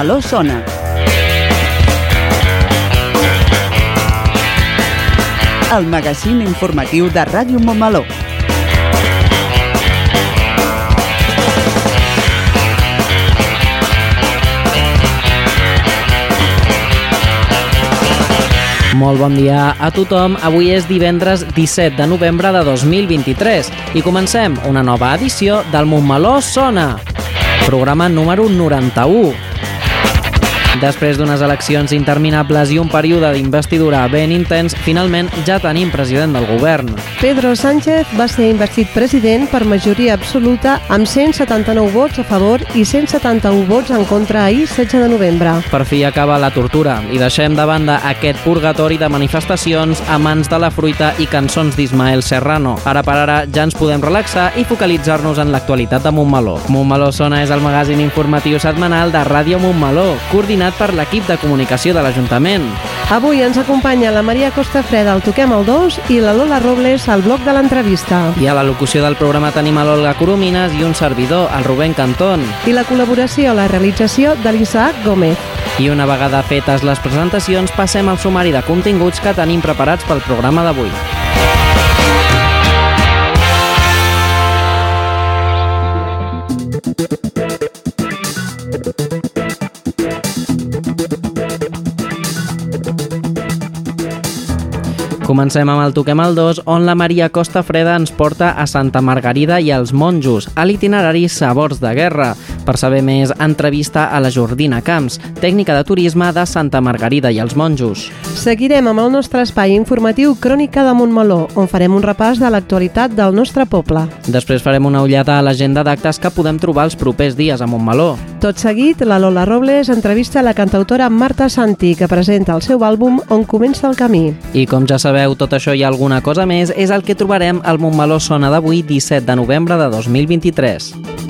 Montmeló sona. El magazín informatiu de Ràdio Montmeló. Molt bon dia a tothom. Avui és divendres 17 de novembre de 2023 i comencem una nova edició del Montmeló Sona, programa número 91. Després d'unes eleccions interminables i un període d'investidura ben intens, finalment ja tenim president del govern. Pedro Sánchez va ser investit president per majoria absoluta amb 179 vots a favor i 171 vots en contra ahir 16 de novembre. Per fi acaba la tortura i deixem de banda aquest purgatori de manifestacions, amants de la fruita i cançons d'Ismael Serrano. Ara per ara ja ens podem relaxar i focalitzar-nos en l'actualitat de Montmeló. Montmeló Sona és el magazín informatiu setmanal de Ràdio Montmeló, coordinat per l'equip de comunicació de l'Ajuntament. Avui ens acompanya la Maria Costa Freda al Toquem el 2 i la Lola Robles al bloc de l'entrevista. I a la locució del programa tenim a l'Olga Coromines i un servidor, el Rubén Cantón. I la col·laboració a la realització de l'Isaac Gómez. I una vegada fetes les presentacions, passem al sumari de continguts que tenim preparats pel programa d'avui. Comencem amb el Toquem el 2, on la Maria Costa Freda ens porta a Santa Margarida i als monjos, a l'itinerari Sabors de Guerra. Per saber més, entrevista a la Jordina Camps, tècnica de turisme de Santa Margarida i els monjos. Seguirem amb el nostre espai informatiu Crònica de Montmeló, on farem un repàs de l'actualitat del nostre poble. Després farem una ullada a l'agenda d'actes que podem trobar els propers dies a Montmeló. Tot seguit, la Lola Robles entrevista la cantautora Marta Santi, que presenta el seu àlbum On comença el camí. I com ja sabeu, tot això i alguna cosa més és el que trobarem al Montmeló Sona d'avui, 17 de novembre de 2023.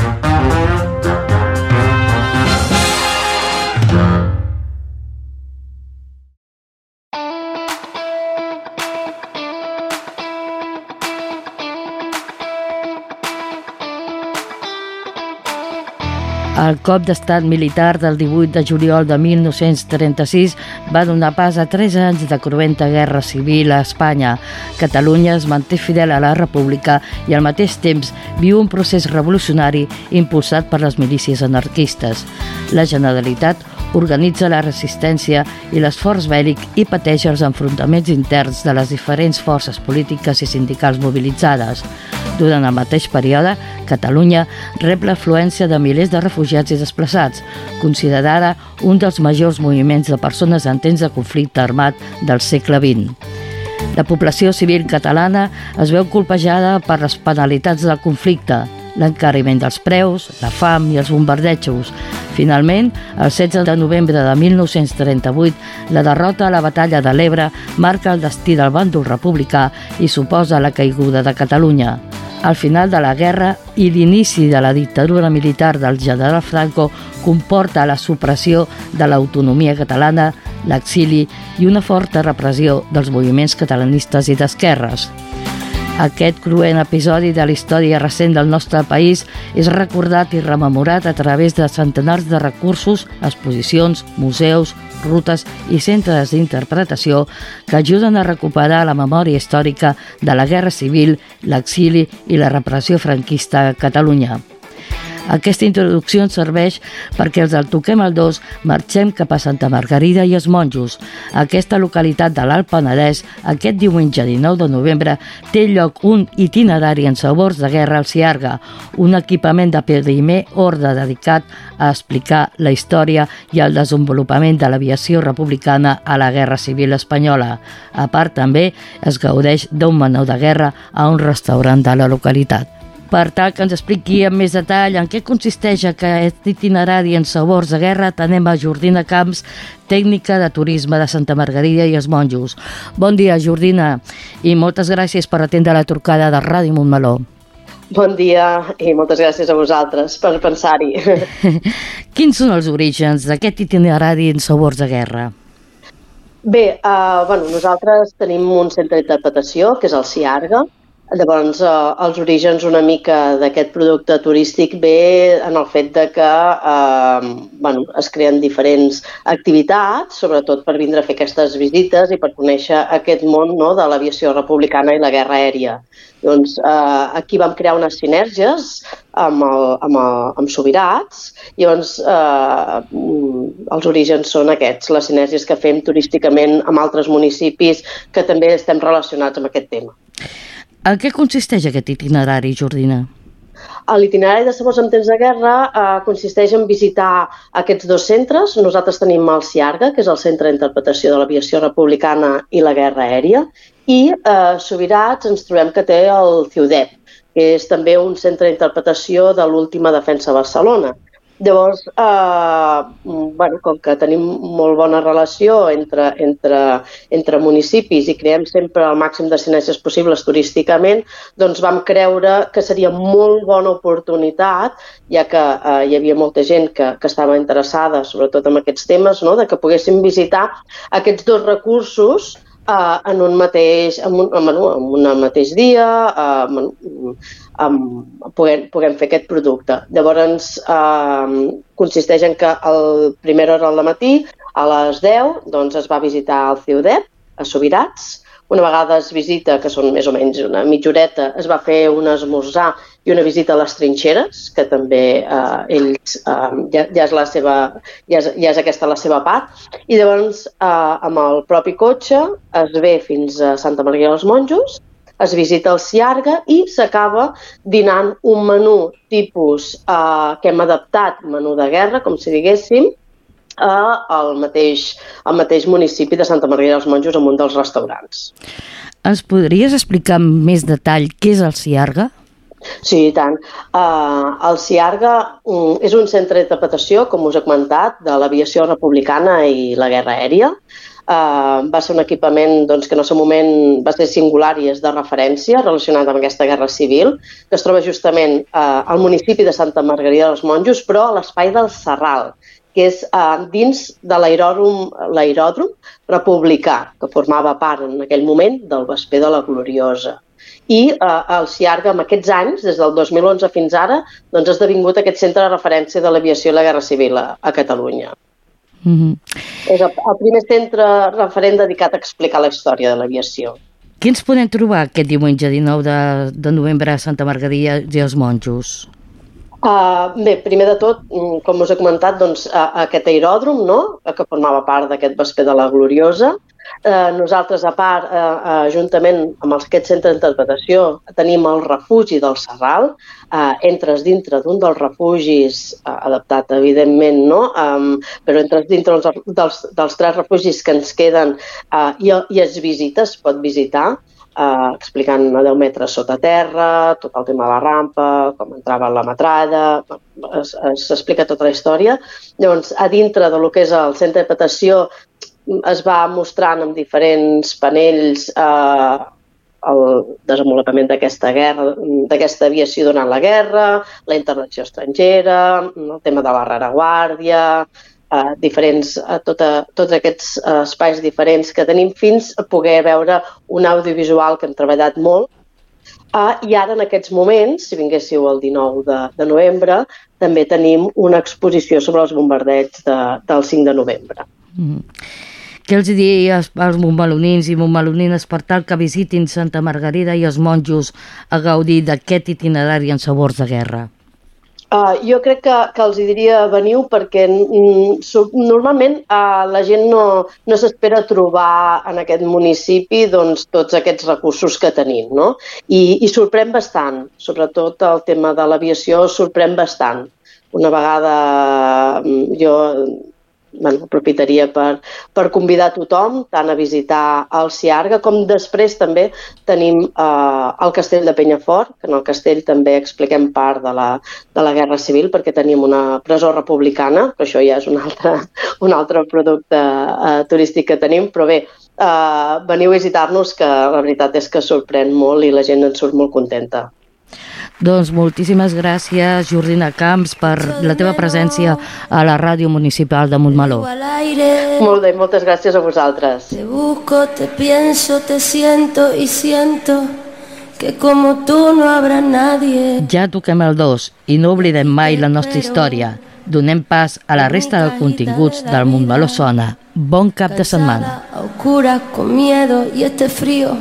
El cop d'estat militar del 18 de juliol de 1936 va donar pas a tres anys de cruenta guerra civil a Espanya. Catalunya es manté fidel a la república i al mateix temps viu un procés revolucionari impulsat per les milícies anarquistes. La Generalitat organitza la resistència i l'esforç bèl·lic i pateix els enfrontaments interns de les diferents forces polítiques i sindicals mobilitzades. Durant el mateix període, Catalunya rep l'afluència de milers de refugiats i desplaçats, considerada un dels majors moviments de persones en temps de conflicte armat del segle XX. La població civil catalana es veu colpejada per les penalitats del conflicte, l'encariment dels preus, la fam i els bombardejos. Finalment, el 16 de novembre de 1938, la derrota a la batalla de l'Ebre marca el destí del bàndol republicà i suposa la caiguda de Catalunya. Al final de la guerra i l'inici de la dictadura militar del general Franco comporta la supressió de l'autonomia catalana, l'exili i una forta repressió dels moviments catalanistes i d'esquerres. Aquest cruent episodi de la història recent del nostre país és recordat i rememorat a través de centenars de recursos, exposicions, museus, rutes i centres d'interpretació que ajuden a recuperar la memòria històrica de la Guerra Civil, l'exili i la repressió franquista a Catalunya. Aquesta introducció ens serveix perquè els del Toquem el 2 marxem cap a Santa Margarida i els Monjos. Aquesta localitat de l'Alt Penedès, aquest diumenge 19 de novembre, té lloc un itinerari en sabors de guerra al Ciarga, un equipament de primer ordre dedicat a explicar la història i el desenvolupament de l'aviació republicana a la Guerra Civil Espanyola. A part, també es gaudeix d'un menú de guerra a un restaurant de la localitat. Per tal que ens expliqui amb més detall en què consisteix aquest itinerari en sabors de guerra, tenem a Jordina Camps, tècnica de turisme de Santa Margarida i els Monjos. Bon dia, Jordina, i moltes gràcies per atendre la trucada de Ràdio Montmeló. Bon dia i moltes gràcies a vosaltres per pensar-hi. Quins són els orígens d'aquest itinerari en sabors de guerra? Bé, uh, bueno, nosaltres tenim un centre d'interpretació, que és el CIARGA, Llavors, eh, els orígens una mica d'aquest producte turístic ve en el fet de que eh, bueno, es creen diferents activitats, sobretot per vindre a fer aquestes visites i per conèixer aquest món no, de l'aviació republicana i la guerra aèria. Doncs eh, aquí vam crear unes sinergies amb, el, amb, el, amb Sobirats i llavors eh, els orígens són aquests, les sinergies que fem turísticament amb altres municipis que també estem relacionats amb aquest tema. En què consisteix aquest itinerari, Jordina? L'itinerari de Sabors en temps de guerra eh, consisteix en visitar aquests dos centres. Nosaltres tenim el CIARGA, que és el Centre d'Interpretació de l'Aviació Republicana i la Guerra Aèria, i eh, Sobirats ens trobem que té el CIUDEP, que és també un centre d'interpretació de l'última defensa a Barcelona. Llavors, eh, bueno, com que tenim molt bona relació entre, entre, entre municipis i creem sempre el màxim de sinergies possibles turísticament, doncs vam creure que seria molt bona oportunitat, ja que eh, hi havia molta gent que, que estava interessada, sobretot en aquests temes, no? de que poguéssim visitar aquests dos recursos uh, en un mateix, en un, en, en un mateix dia, uh, en, en, puguem, puguem fer aquest producte. Llavors, uh, consisteix en que el primera hora del matí, a les 10, doncs, es va visitar el CIUDEP, a Sobirats, una vegada es visita, que són més o menys una mitja horeta, es va fer un esmorzar i una visita a les trinxeres, que també eh, ells eh, ja, ja, és la seva, ja, és, ja és aquesta la seva part. I llavors, eh, amb el propi cotxe, es ve fins a Santa Maria dels Monjos, es visita el Ciarga i s'acaba dinant un menú tipus eh, que hem adaptat, menú de guerra, com si diguéssim, al mateix, al mateix municipi de Santa Maria dels Monjos en un dels restaurants. Ens podries explicar amb més detall què és el CIARGA? Sí, i tant. Uh, el CIARGA um, és un centre d'interpretació, com us he comentat, de l'aviació republicana i la guerra aèria. Uh, va ser un equipament doncs, que en el seu moment va ser singular i és de referència relacionat amb aquesta guerra civil, que es troba justament uh, al municipi de Santa Margarida dels Monjos, però a l'espai del Serral, que és uh, dins de l'aeròdrom republicà, que formava part en aquell moment del Vesper de la Gloriosa. I uh, el CIARGA, en aquests anys, des del 2011 fins ara, doncs ha esdevingut aquest centre de referència de l'aviació i la Guerra Civil a, a Catalunya. Mm -hmm. És el, el primer centre referent dedicat a explicar la història de l'aviació. Què ens podem trobar aquest diumenge 19 de, de novembre a Santa Margarida i els Monjos? Uh, bé, primer de tot, mm, com us he comentat, doncs, uh, aquest aeròdrom, no?, que formava part d'aquest vesper de la Gloriosa. Uh, nosaltres, a part, uh, uh, juntament amb aquest centre d'interpretació, tenim el refugi del Serral. Uh, entres dintre d'un dels refugis, uh, adaptat, evidentment, no?, um, però entres dintre dels, dels, dels tres refugis que ens queden uh, i, i es visita, es pot visitar eh, explicant a 10 metres sota terra, tot el tema de la rampa, com entrava la metralla, s'explica tota la història. Llavors, a dintre de lo que és el centre de petació es va mostrant amb diferents panells eh, el desenvolupament d'aquesta guerra, d'aquesta aviació durant la guerra, la intervenció estrangera, el tema de la rereguàrdia, eh, diferents, a tota, tots aquests uh, espais diferents que tenim fins a poder veure un audiovisual que hem treballat molt Uh, I ara, en aquests moments, si vinguéssiu el 19 de, de novembre, també tenim una exposició sobre els bombardeigs de, del 5 de novembre. Mm. Què els diries als montmelonins i montmelonines per tal que visitin Santa Margarida i els monjos a gaudir d'aquest itinerari en sabors de guerra? Uh, jo crec que, que els hi diria veniu perquè mm, normalment uh, la gent no, no s'espera trobar en aquest municipi doncs, tots aquests recursos que tenim. No? I, I sorprèn bastant, sobretot el tema de l'aviació sorprèn bastant. Una vegada mm, jo bueno, aprofitaria per, per convidar tothom tant a visitar el Ciarga com després també tenim eh, el castell de Penyafort, que en el castell també expliquem part de la, de la Guerra Civil perquè tenim una presó republicana, però això ja és un altre, un altre producte eh, turístic que tenim, però bé, eh, veniu a visitar-nos que la veritat és que sorprèn molt i la gent en surt molt contenta. Doncs moltíssimes gràcies, Jordina Camps, per la teva presència a la ràdio municipal de Montmeló. Molt bé, moltes gràcies a vosaltres. Te busco, te pienso, te siento y siento que como tú no habrá nadie. Ja toquem el 2 i no oblidem mai la nostra història. Donem pas a la resta de continguts del Montmeló Sona. Bon cap de setmana. A oscuras, con miedo y este frío,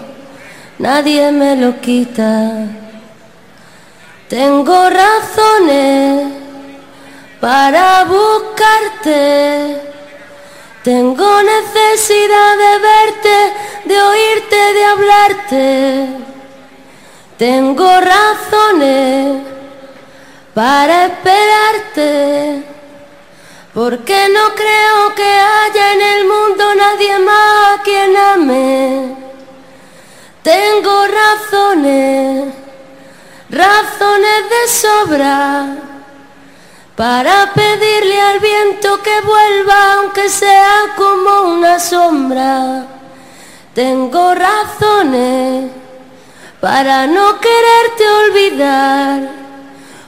nadie me lo quita. Tengo razones para buscarte. Tengo necesidad de verte, de oírte, de hablarte. Tengo razones para esperarte. Porque no creo que haya en el mundo para pedirle al viento que vuelva aunque sea como una sombra. Tengo razones para no quererte olvidar,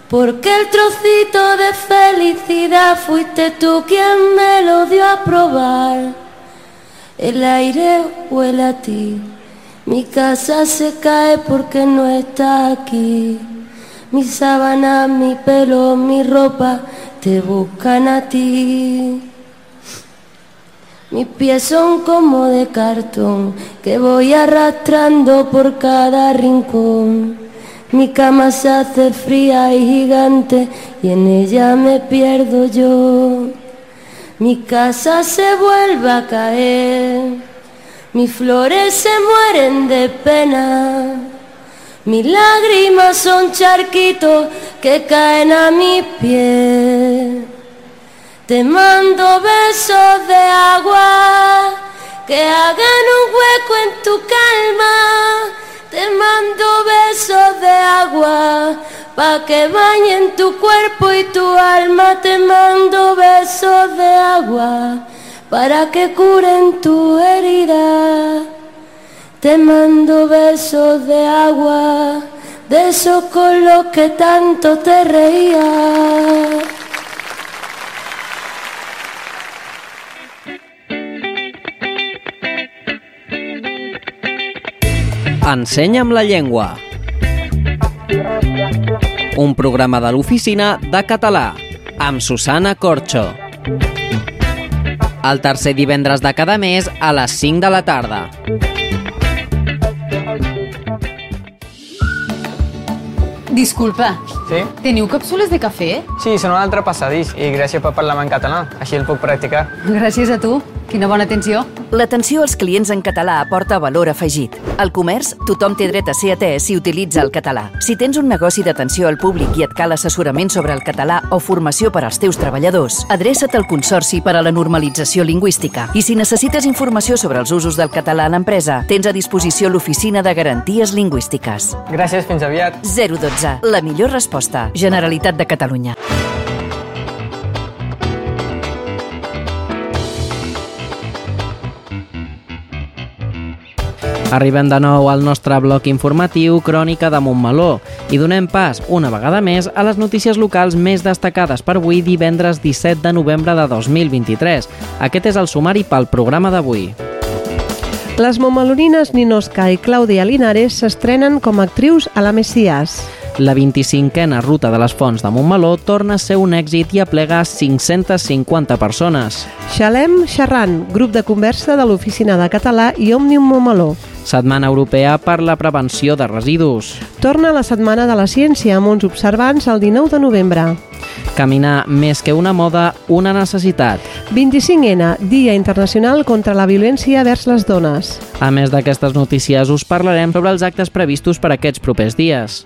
porque el trocito de felicidad fuiste tú quien me lo dio a probar. El aire huele a ti. Mi casa se cae porque no está aquí. Mi sábana, mi pelo, mi ropa te buscan a ti. Mis pies son como de cartón que voy arrastrando por cada rincón. Mi cama se hace fría y gigante y en ella me pierdo yo. Mi casa se vuelve a caer. Mis flores se mueren de pena, mis lágrimas son charquitos que caen a mis pies. Te mando besos de agua que hagan un hueco en tu calma. Te mando besos de agua pa' que bañen tu cuerpo y tu alma. Te mando besos de agua para que curen tu herida. Te mando besos de agua, de esos con los que tanto te reías. Ensenya'm la llengua. Un programa de l'oficina de català amb Susana Corxo. El tercer divendres de cada mes a les 5 de la tarda. Disculpa, Sí? teniu càpsules de cafè? Sí, són un altre passadís i gràcies per parlar en català, així el puc practicar. Gràcies a tu. Quina bona atenció. L'atenció als clients en català aporta valor afegit. Al comerç, tothom té dret a ser atès si utilitza el català. Si tens un negoci d'atenció al públic i et cal assessorament sobre el català o formació per als teus treballadors, adreça't al Consorci per a la Normalització Lingüística. I si necessites informació sobre els usos del català a l'empresa, tens a disposició l'Oficina de Garanties Lingüístiques. Gràcies, fins aviat. 012. La millor resposta. Generalitat de Catalunya. Arribem de nou al nostre bloc informatiu Crònica de Montmeló i donem pas, una vegada més, a les notícies locals més destacades per avui divendres 17 de novembre de 2023. Aquest és el sumari pel programa d'avui. Les momalorines Ninoska i Clàudia Linares s'estrenen com a actrius a la Messias. La 25a Ruta de les Fonts de Montmeló torna a ser un èxit i aplega 550 persones. Xalem Xerran, grup de conversa de l'Oficina de Català i Òmnium Montmeló. Setmana Europea per la Prevenció de Residus. Torna la Setmana de la Ciència amb uns observants el 19 de novembre. Caminar més que una moda, una necessitat. 25N, Dia Internacional contra la Violència vers les Dones. A més d'aquestes notícies, us parlarem sobre els actes previstos per aquests propers dies.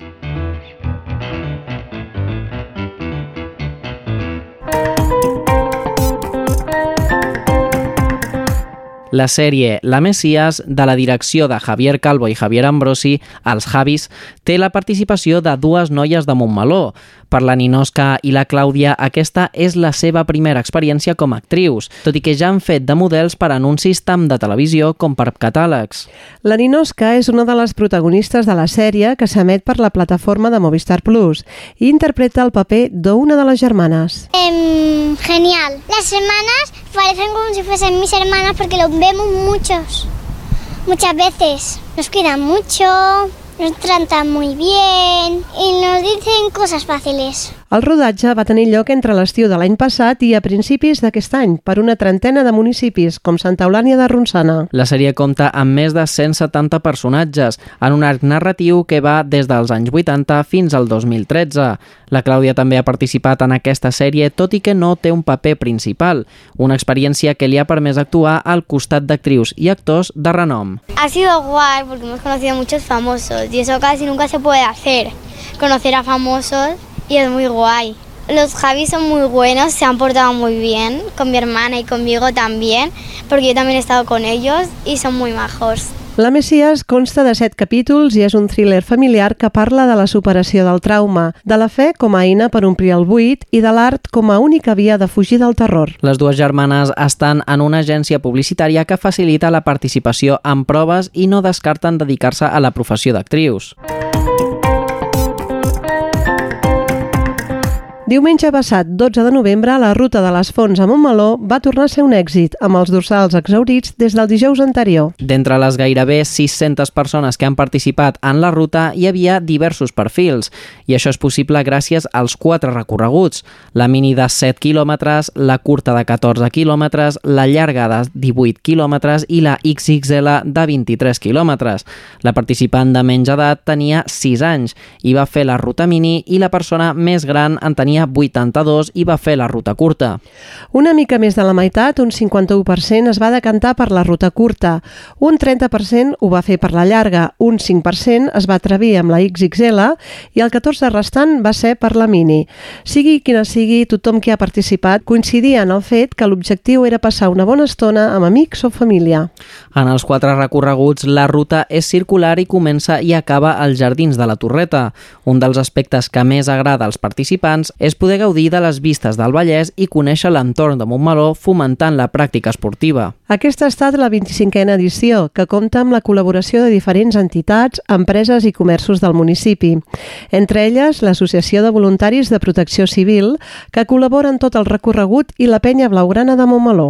La sèrie La Messias, de la direcció de Javier Calvo i Javier Ambrosi, Els Javis, té la participació de dues noies de Montmeló. Per la Ninosca i la Clàudia, aquesta és la seva primera experiència com a actrius, tot i que ja han fet de models per anuncis tant de televisió com per catàlegs. La Ninosca és una de les protagonistes de la sèrie que s'emet per la plataforma de Movistar Plus i interpreta el paper d'una de les germanes. Eh, genial. Las hermanas parecen como si fuesen mis hermanas porque los vemos muchos, muchas veces. Nos cuidan mucho, nos tratan muy bien y nos dicen cosas fáciles. El rodatge va tenir lloc entre l'estiu de l'any passat i a principis d'aquest any per una trentena de municipis, com Santa Eulània de Ronçana. La sèrie compta amb més de 170 personatges, en un arc narratiu que va des dels anys 80 fins al 2013. La Clàudia també ha participat en aquesta sèrie, tot i que no té un paper principal, una experiència que li ha permès actuar al costat d'actrius i actors de renom. Ha sido guay porque hemos conocido muchos famosos y eso casi nunca se puede hacer, conocer a famosos y es muy guay. Los Javis son muy buenos, se han portado muy bien con mi hermana y conmigo también, porque yo también he estado con ellos y son muy majos. La Messias consta de set capítols i és un thriller familiar que parla de la superació del trauma, de la fe com a eina per omplir el buit i de l'art com a única via de fugir del terror. Les dues germanes estan en una agència publicitària que facilita la participació en proves i no descarten dedicar-se a la professió d'actrius. Diumenge passat, 12 de novembre, la ruta de les Fonts a Montmeló va tornar a ser un èxit, amb els dorsals exaurits des del dijous anterior. D'entre les gairebé 600 persones que han participat en la ruta, hi havia diversos perfils, i això és possible gràcies als quatre recorreguts, la mini de 7 quilòmetres, la curta de 14 quilòmetres, la llarga de 18 quilòmetres i la XXL de 23 quilòmetres. La participant de menys edat tenia 6 anys i va fer la ruta mini i la persona més gran en tenia 82 i va fer la ruta curta. Una mica més de la meitat, un 51%, es va decantar per la ruta curta, un 30% ho va fer per la llarga, un 5% es va atrevir amb la XXL i el 14% restant va ser per la mini. Sigui quina sigui, tothom que ha participat coincidia en el fet que l'objectiu era passar una bona estona amb amics o família. En els quatre recorreguts, la ruta és circular i comença i acaba als Jardins de la Torreta. Un dels aspectes que més agrada als participants és poder gaudir de les vistes del Vallès i conèixer l'entorn de Montmeló fomentant la pràctica esportiva. Aquesta ha estat la 25a edició, que compta amb la col·laboració de diferents entitats, empreses i comerços del municipi. Entre elles, l'Associació de Voluntaris de Protecció Civil, que col·labora en tot el recorregut, i la Penya Blaugrana de Montmeló.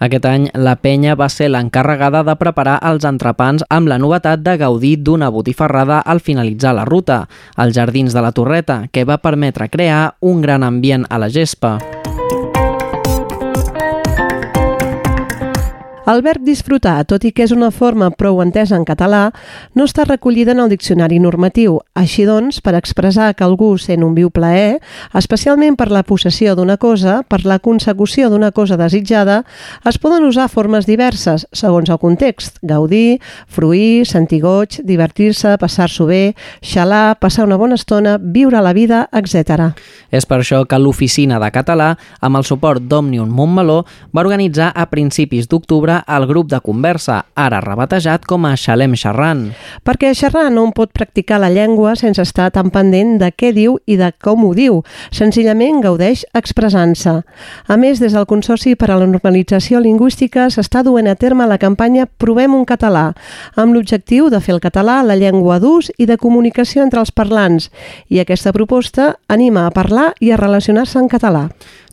Aquest any, la penya va ser l'encarregada de preparar els entrepans amb la novetat de gaudir d'una botifarrada al finalitzar la ruta, als Jardins de la Torreta, que va permetre crear un gran ambient a la gespa. El verb disfrutar, tot i que és una forma prou entesa en català, no està recollida en el diccionari normatiu. Així doncs, per expressar que algú sent un viu plaer, especialment per la possessió d'una cosa, per la consecució d'una cosa desitjada, es poden usar formes diverses, segons el context. Gaudir, fruir, sentir goig, divertir-se, passar-s'ho bé, xalar, passar una bona estona, viure la vida, etc. És per això que l'Oficina de Català, amb el suport d'Òmnium Montmeló, va organitzar a principis d'octubre el grup de conversa, ara rebatejat com a Xalem Xerran. Perquè xerrar no pot practicar la llengua sense estar tan pendent de què diu i de com ho diu. Senzillament gaudeix expressant-se. A més, des del Consorci per a la Normalització Lingüística s'està duent a terme la campanya Provem un català, amb l'objectiu de fer el català la llengua d'ús i de comunicació entre els parlants. I aquesta proposta anima a parlar i a relacionar-se en català.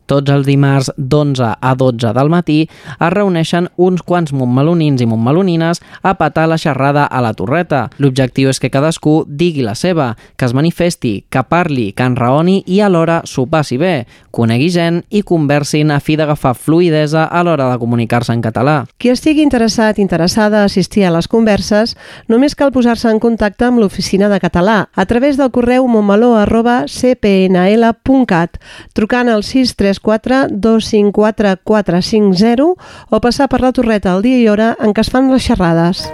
Tots els dimarts d'11 a 12 del matí es reuneixen uns quants montmelonins i montmelonines a patar la xerrada a la torreta. L'objectiu és que cadascú digui la seva, que es manifesti, que parli, que enraoni i alhora s'ho passi bé, conegui gent i conversin a fi d'agafar fluidesa a l'hora de comunicar-se en català. Qui estigui interessat, interessada a assistir a les converses, només cal posar-se en contacte amb l'oficina de català a través del correu montmeló arroba cpnl.cat trucant al 634 254 450 o passar per la torreta al dia i hora en què es fan les xerrades.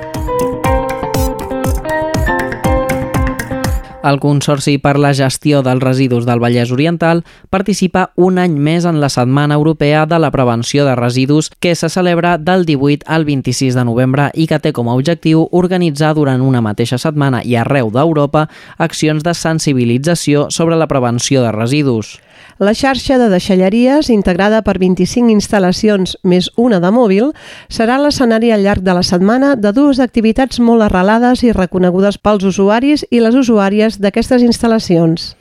El Consorci per la Gestió dels Residus del Vallès Oriental participa un any més en la Setmana Europea de la Prevenció de Residus que se celebra del 18 al 26 de novembre i que té com a objectiu organitzar durant una mateixa setmana i arreu d'Europa accions de sensibilització sobre la prevenció de residus. La xarxa de deixalleries, integrada per 25 instal·lacions més una de mòbil, serà l'escenari al llarg de la setmana de dues activitats molt arrelades i reconegudes pels usuaris i les usuàries d'aquestes instal·lacions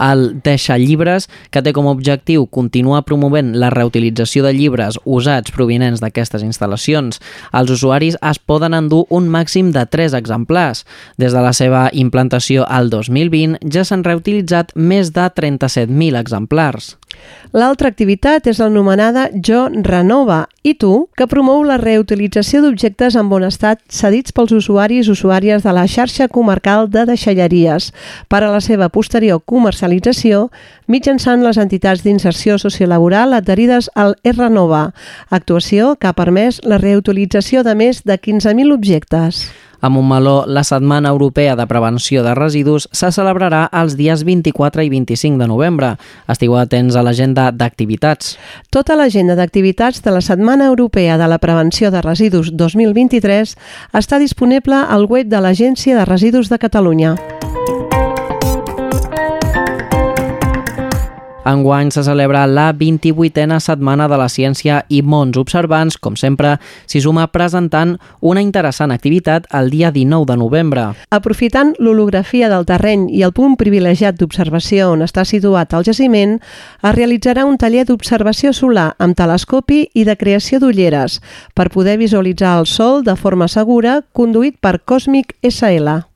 el Deixa Llibres, que té com a objectiu continuar promovent la reutilització de llibres usats provinents d'aquestes instal·lacions. Els usuaris es poden endur un màxim de 3 exemplars. Des de la seva implantació al 2020 ja s'han reutilitzat més de 37.000 exemplars. L'altra activitat és l'anomenada Jo Renova. I tu, que promou la reutilització d'objectes en bon estat cedits pels usuaris i usuàries de la xarxa comarcal de deixalleries. Per a la seva posterior comercialització mitjançant les entitats d'inserció sociolaboral adherides al R-Nova, actuació que ha permès la reutilització de més de 15.000 objectes. A Montmeló, la Setmana Europea de Prevenció de Residus se celebrarà els dies 24 i 25 de novembre. Estigueu atents a l'agenda d'activitats. Tota l'agenda d'activitats de la Setmana Europea de la Prevenció de Residus 2023 està disponible al web de l'Agència de Residus de Catalunya. Enguany se celebra la 28a Setmana de la Ciència i Mons Observants, com sempre, s'hi suma presentant una interessant activitat el dia 19 de novembre. Aprofitant l'holografia del terreny i el punt privilegiat d'observació on està situat el jaciment, es realitzarà un taller d'observació solar amb telescopi i de creació d'ulleres per poder visualitzar el Sol de forma segura conduït per Cosmic SL.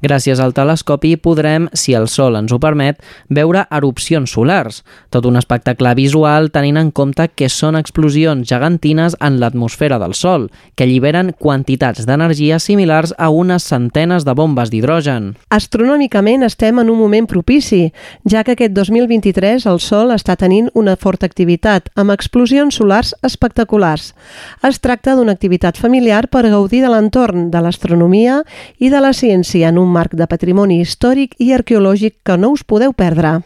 Gràcies al telescopi podrem, si el Sol ens ho permet, veure erupcions solars, tot un espectacle visual tenint en compte que són explosions gegantines en l'atmosfera del Sol, que alliberen quantitats d'energia similars a unes centenes de bombes d'hidrogen. Astronòmicament estem en un moment propici, ja que aquest 2023 el Sol està tenint una forta activitat, amb explosions solars espectaculars. Es tracta d'una activitat familiar per gaudir de l'entorn, de l'astronomia i de la ciència en un marc de patrimoni històric i arqueològic que no us podeu perdre.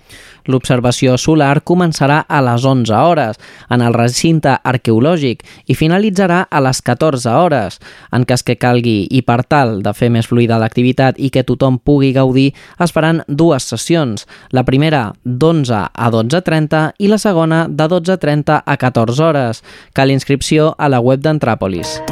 L'observació solar començarà a les 11 hores en el recinte arqueològic i finalitzarà a les 14 hores. En cas que calgui i per tal de fer més fluida l'activitat i que tothom pugui gaudir, es faran dues sessions. La primera d'11 a 12.30 i la segona de 12.30 a 14 hores. Cal inscripció a la web d'Antràpolis.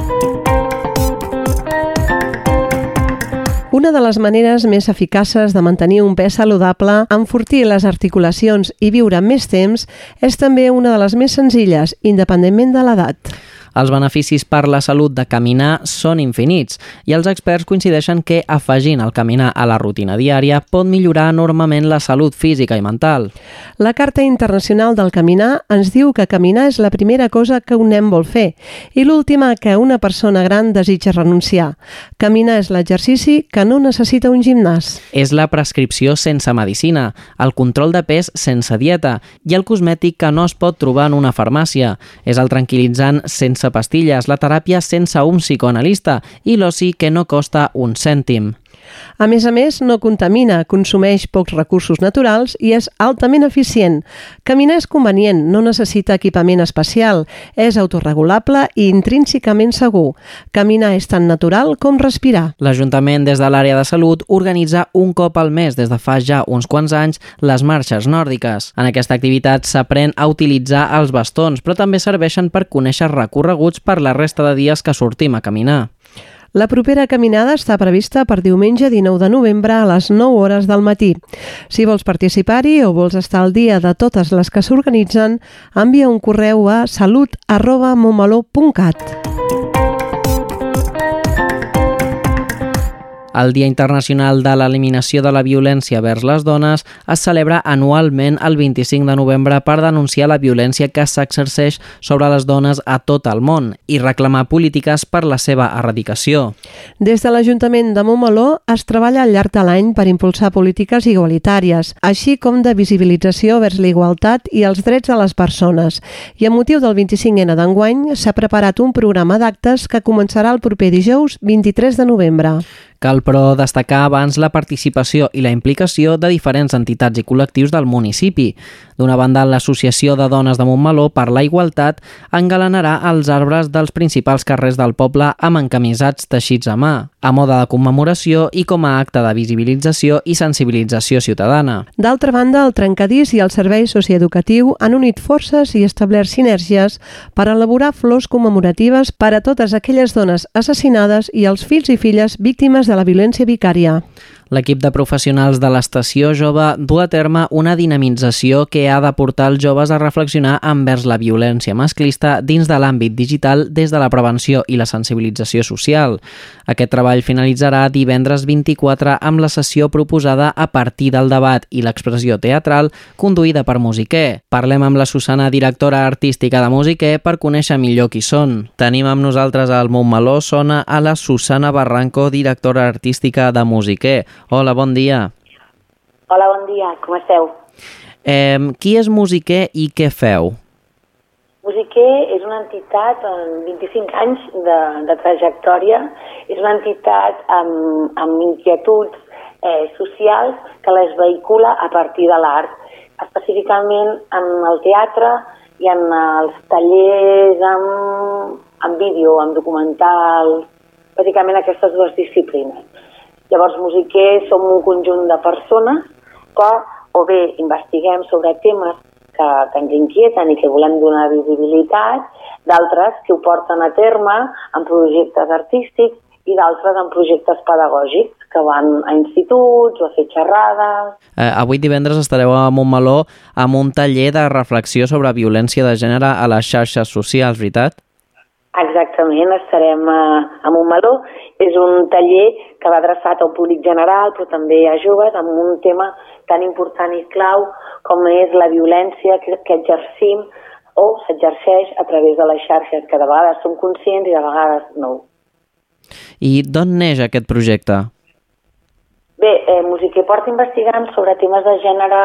Una de les maneres més eficaces de mantenir un pes saludable, enfortir les articulacions i viure més temps és també una de les més senzilles, independentment de l'edat. Els beneficis per la salut de caminar són infinits i els experts coincideixen que afegint el caminar a la rutina diària pot millorar enormement la salut física i mental. La Carta Internacional del Caminar ens diu que caminar és la primera cosa que un nen vol fer i l'última que una persona gran desitja renunciar. Caminar és l'exercici que no necessita un gimnàs. És la prescripció sense medicina, el control de pes sense dieta i el cosmètic que no es pot trobar en una farmàcia. És el tranquil·litzant sense sense pastilles, la teràpia sense un psicoanalista i l'oci que no costa un cèntim. A més a més, no contamina, consumeix pocs recursos naturals i és altament eficient. Caminar és convenient, no necessita equipament especial, és autorregulable i intrínsecament segur. Caminar és tan natural com respirar. L'Ajuntament, des de l'àrea de salut, organitza un cop al mes des de fa ja uns quants anys les marxes nòrdiques. En aquesta activitat s'aprèn a utilitzar els bastons, però també serveixen per conèixer recorreguts per la resta de dies que sortim a caminar. La propera caminada està prevista per diumenge 19 de novembre a les 9 hores del matí. Si vols participar-hi o vols estar al dia de totes les que s'organitzen, envia un correu a salut El Dia Internacional de l'Eliminació de la Violència vers les Dones es celebra anualment el 25 de novembre per denunciar la violència que s'exerceix sobre les dones a tot el món i reclamar polítiques per la seva erradicació. Des de l'Ajuntament de Montmeló es treballa al llarg de l'any per impulsar polítiques igualitàries, així com de visibilització vers la igualtat i els drets de les persones. I a motiu del 25N d'enguany s'ha preparat un programa d'actes que començarà el proper dijous 23 de novembre. Cal, però, destacar abans la participació i la implicació de diferents entitats i col·lectius del municipi. D'una banda, l'Associació de Dones de Montmeló per la Igualtat engalanarà els arbres dels principals carrers del poble amb encamisats teixits a mà, a moda de commemoració i com a acte de visibilització i sensibilització ciutadana. D'altra banda, el Trencadís i el Servei Socioeducatiu han unit forces i establert sinergies per elaborar flors commemoratives per a totes aquelles dones assassinades i els fills i filles víctimes de la violència vicària. L'equip de professionals de l'Estació Jove du a terme una dinamització que ha de portar els joves a reflexionar envers la violència masclista dins de l'àmbit digital des de la prevenció i la sensibilització social. Aquest treball finalitzarà divendres 24 amb la sessió proposada a partir del debat i l'expressió teatral conduïda per Musiquer. Parlem amb la Susana, directora artística de Musiquer, per conèixer millor qui són. Tenim amb nosaltres al Montmeló Sona a la Susana Barranco, directora artística de Musiquer. Hola, bon dia. Hola, bon dia, com esteu? Eh, qui és Musiquer i què feu? Musiquer és una entitat amb 25 anys de, de trajectòria, és una entitat amb, amb inquietuds eh, socials que les vehicula a partir de l'art, específicament en el teatre i en els tallers amb, amb vídeo, amb documental, bàsicament aquestes dues disciplines. Llavors, musiquers som un conjunt de persones que o bé investiguem sobre temes que, que ens inquieten i que volem donar visibilitat, d'altres que ho porten a terme en projectes artístics i d'altres en projectes pedagògics que van a instituts o a fer xerrades. Eh, avui divendres estareu a Montmeló amb un taller de reflexió sobre violència de gènere a les xarxes socials, veritat? Exactament, estarem a, a Montmeló. És un taller que va adreçat al públic general, però també a joves, amb un tema tan important i clau com és la violència que, que exercim o s'exerceix a través de les xarxes, que de vegades som conscients i de vegades no. I d'on neix aquest projecte? Bé, eh, Musiquer porta investigant sobre temes de gènere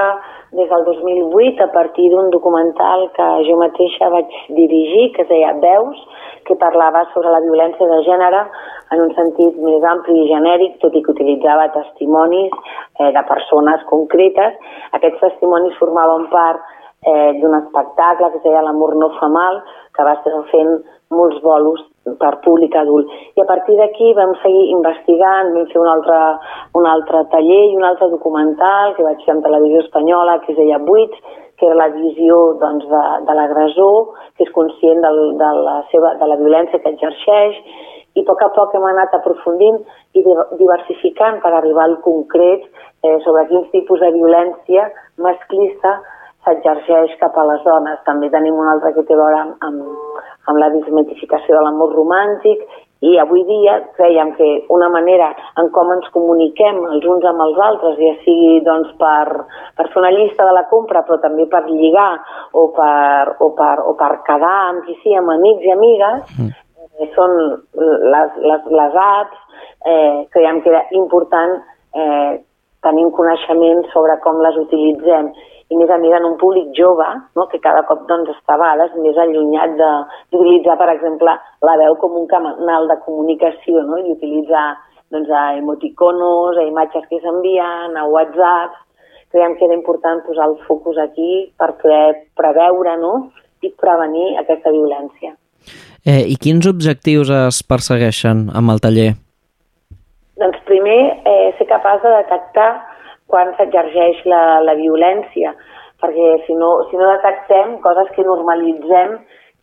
des del 2008 a partir d'un documental que jo mateixa vaig dirigir, que es deia Veus, que parlava sobre la violència de gènere en un sentit més ampli i genèric, tot i que utilitzava testimonis eh, de persones concretes. Aquests testimonis formaven part eh, d'un espectacle que es deia L'amor no fa mal, que va estar fent molts bolos per públic adult. I a partir d'aquí vam seguir investigant, vam fer un altre, un altre taller i un altre documental que vaig fer en televisió espanyola que es deia Buits, que era la visió doncs, de, de l'agressor, que és conscient del, de, la seva, de la violència que exerceix, i a poc a poc hem anat aprofundint i diversificant per arribar al concret eh, sobre quins tipus de violència masclista s'exerceix cap a les dones. També tenim un altre que té a veure amb, amb, amb la desmitificació de l'amor romàntic i avui dia creiem que una manera en com ens comuniquem els uns amb els altres, ja sigui doncs, per, per fer una llista de la compra, però també per lligar o per, o per, o per quedar amb qui sí, amb amics i amigues, mm. eh, són les, les, les apps, eh, creiem que era important eh, tenir un coneixement sobre com les utilitzem i més a més en un públic jove, no? que cada cop doncs, està a vegades més allunyat d'utilitzar, per exemple, la veu com un canal de comunicació no? i utilitzar doncs, a emoticonos, a imatges que s'envien, a WhatsApp. Creiem que era important posar el focus aquí per poder preveure no? i prevenir aquesta violència. Eh, I quins objectius es persegueixen amb el taller? Doncs primer, eh, ser capaç de detectar quan s'exergeix la, la violència, perquè si no, si no detectem coses que normalitzem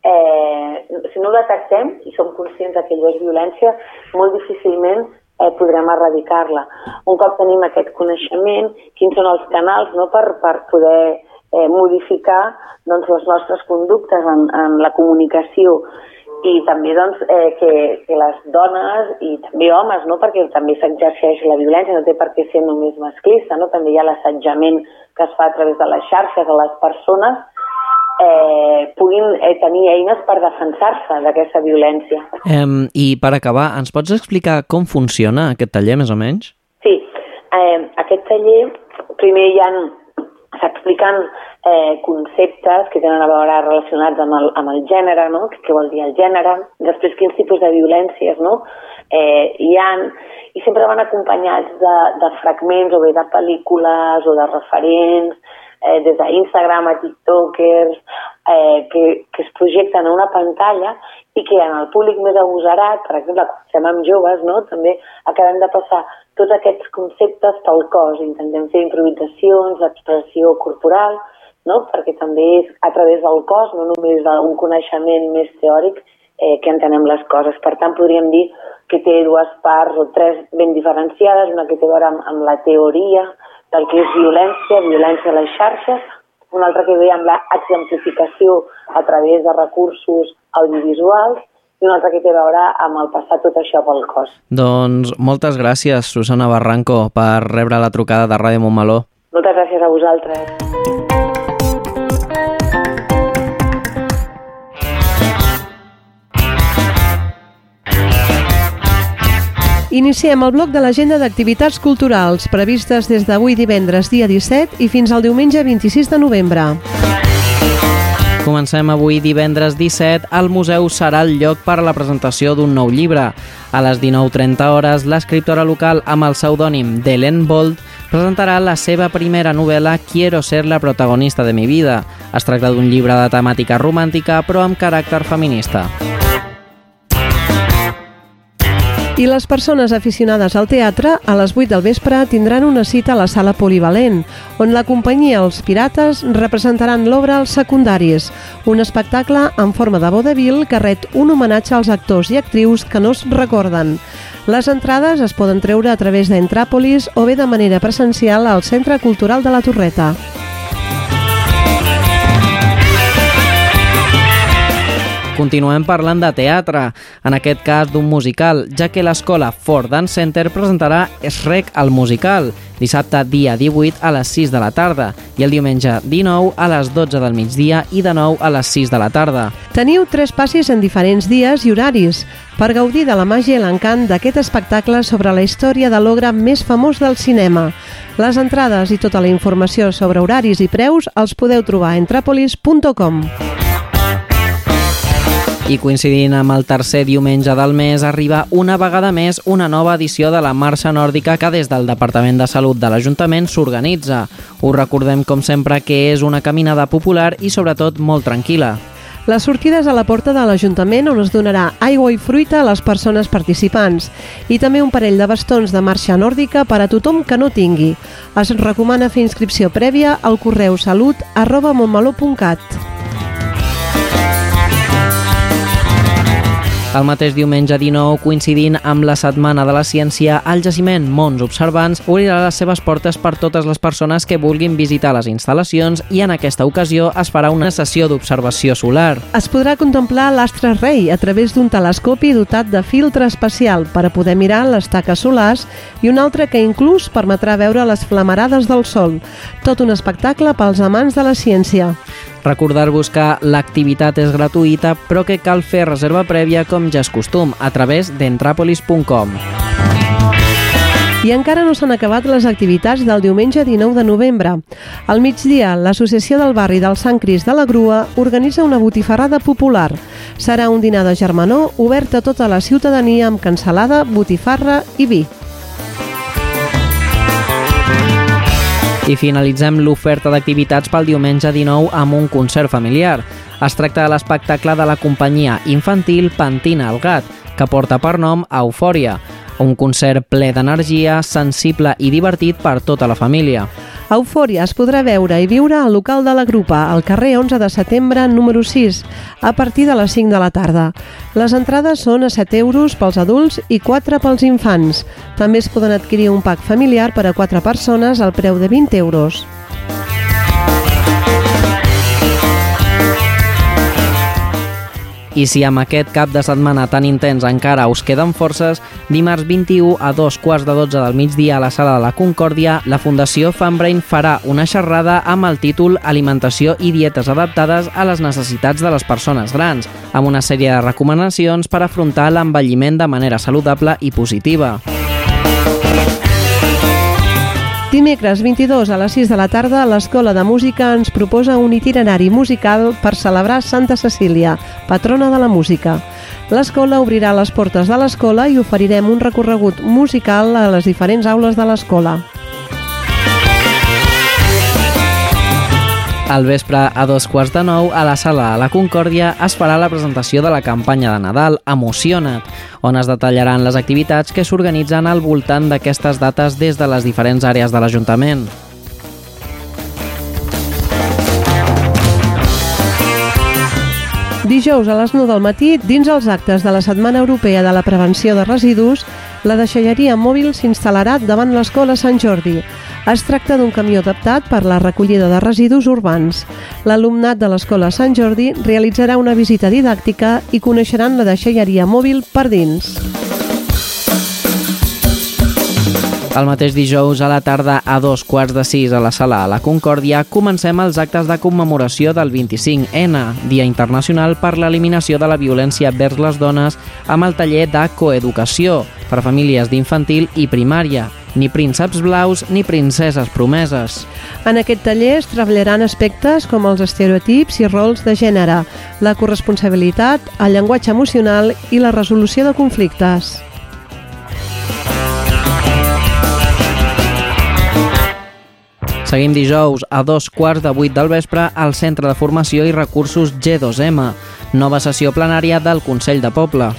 eh, si no detectem i som conscients que allò és violència, molt difícilment eh, podrem erradicar-la. Un cop tenim aquest coneixement, quins són els canals no, per, per poder eh, modificar doncs, les nostres conductes en, en la comunicació i també doncs, eh, que, que les dones i també homes, no? perquè també s'exerceix la violència, no té per què ser només masclista, no? també hi ha l'assetjament que es fa a través de les xarxes a les persones eh, puguin eh, tenir eines per defensar-se d'aquesta violència. Um, I per acabar, ens pots explicar com funciona aquest taller, més o menys? Sí, eh, aquest taller primer hi ha s'expliquen eh, conceptes que tenen a veure relacionats amb el, amb el gènere, no? què vol dir el gènere, després quins tipus de violències no? eh, hi han, i sempre van acompanyats de, de fragments o bé de pel·lícules o de referents, eh, des d'Instagram a TikTokers, eh, que, que es projecten a una pantalla i que en el públic més agosarat, per exemple, quan estem amb joves, no? també acabem de passar tots aquests conceptes pel cos. Intentem fer improvisacions, expressió corporal, no? perquè també és a través del cos, no només d'un coneixement més teòric, eh, que entenem les coses. Per tant, podríem dir que té dues parts o tres ben diferenciades, una que té a veure amb, amb la teoria, del que és violència, violència a les xarxes, un altre que ve amb l'exemplificació a través de recursos audiovisuals i un altre que té a veure amb el passar tot això pel cos. Doncs moltes gràcies, Susana Barranco, per rebre la trucada de Ràdio Montmeló. Moltes gràcies a vosaltres. Iniciem el bloc de l'agenda d'activitats culturals previstes des d'avui divendres dia 17 i fins al diumenge 26 de novembre. Comencem avui divendres 17. El museu serà el lloc per a la presentació d'un nou llibre. A les 19.30 hores, l'escriptora local amb el pseudònim d'Ellen Bolt presentarà la seva primera novel·la Quiero ser la protagonista de mi vida. Es tracta d'un llibre de temàtica romàntica però amb caràcter feminista. I les persones aficionades al teatre, a les 8 del vespre, tindran una cita a la sala polivalent, on la companyia Els Pirates representaran l'obra als secundaris, un espectacle en forma de vodevil que ret un homenatge als actors i actrius que no es recorden. Les entrades es poden treure a través d'Entràpolis o bé de manera presencial al Centre Cultural de la Torreta. Continuem parlant de teatre, en aquest cas d'un musical, ja que l'escola Ford Dance Center presentarà Shrek al musical, dissabte dia 18 a les 6 de la tarda i el diumenge 19 a les 12 del migdia i de nou a les 6 de la tarda. Teniu tres passis en diferents dies i horaris per gaudir de la màgia i l'encant d'aquest espectacle sobre la història de l'ogre més famós del cinema. Les entrades i tota la informació sobre horaris i preus els podeu trobar a entrapolis.com. I coincidint amb el tercer diumenge del mes, arriba una vegada més una nova edició de la Marxa Nòrdica que des del Departament de Salut de l'Ajuntament s'organitza. Us recordem, com sempre, que és una caminada popular i, sobretot, molt tranquil·la. La sortida és a la porta de l'Ajuntament on es donarà aigua i fruita a les persones participants i també un parell de bastons de marxa nòrdica per a tothom que no tingui. Es recomana fer inscripció prèvia al correu salut arroba montmeló.cat. El mateix diumenge 19, coincidint amb la Setmana de la Ciència, el jaciment Mons Observants obrirà les seves portes per totes les persones que vulguin visitar les instal·lacions i en aquesta ocasió es farà una sessió d'observació solar. Es podrà contemplar l'astre rei a través d'un telescopi dotat de filtre especial per a poder mirar les taques solars i un altre que inclús permetrà veure les flamarades del sol. Tot un espectacle pels amants de la ciència. Recordar-vos que l'activitat és gratuïta però que cal fer reserva prèvia com ja és costum a través d'entrapolis.com. I encara no s'han acabat les activitats del diumenge 19 de novembre. Al migdia, l'Associació del Barri del Sant Cris de la Grua organitza una botifarrada popular. Serà un dinar de germanor obert a tota la ciutadania amb cansalada, botifarra i vi. I finalitzem l'oferta d'activitats pel diumenge 19 amb un concert familiar. Es tracta de l'espectacle de la companyia infantil Pantina el Gat, que porta per nom Eufòria, un concert ple d'energia, sensible i divertit per tota la família. Eufòria es podrà veure i viure al local de la Grupa, al carrer 11 de setembre, número 6, a partir de les 5 de la tarda. Les entrades són a 7 euros pels adults i 4 pels infants. També es poden adquirir un pack familiar per a 4 persones al preu de 20 euros. I si amb aquest cap de setmana tan intens encara us queden forces, dimarts 21 a dos quarts de 12 del migdia a la sala de la Concòrdia, la Fundació Fambrain farà una xerrada amb el títol Alimentació i dietes adaptades a les necessitats de les persones grans, amb una sèrie de recomanacions per afrontar l'envelliment de manera saludable i positiva. Dimecres 22 a les 6 de la tarda, l'Escola de Música ens proposa un itinerari musical per celebrar Santa Cecília, patrona de la música. L'escola obrirà les portes de l'escola i oferirem un recorregut musical a les diferents aules de l'escola. Al vespre, a dos quarts de nou, a la sala de la Concòrdia es farà la presentació de la campanya de Nadal Emociona't, on es detallaran les activitats que s'organitzen al voltant d'aquestes dates des de les diferents àrees de l'Ajuntament. Dijous a les 9 del matí, dins els actes de la Setmana Europea de la Prevenció de Residus, la deixalleria mòbil s'instal·larà davant l'Escola Sant Jordi. Es tracta d'un camió adaptat per la recollida de residus urbans. L'alumnat de l'Escola Sant Jordi realitzarà una visita didàctica i coneixeran la deixalleria mòbil per dins. El mateix dijous a la tarda a dos quarts de sis a la sala a la Concòrdia comencem els actes de commemoració del 25N, Dia Internacional per l'Eliminació de la Violència vers les Dones, amb el taller de coeducació per a famílies d'infantil i primària, ni prínceps blaus ni princeses promeses. En aquest taller es treballaran aspectes com els estereotips i rols de gènere, la corresponsabilitat, el llenguatge emocional i la resolució de conflictes. Seguim dijous a dos quarts de vuit del vespre al Centre de Formació i Recursos G2M, nova sessió plenària del Consell de Poble.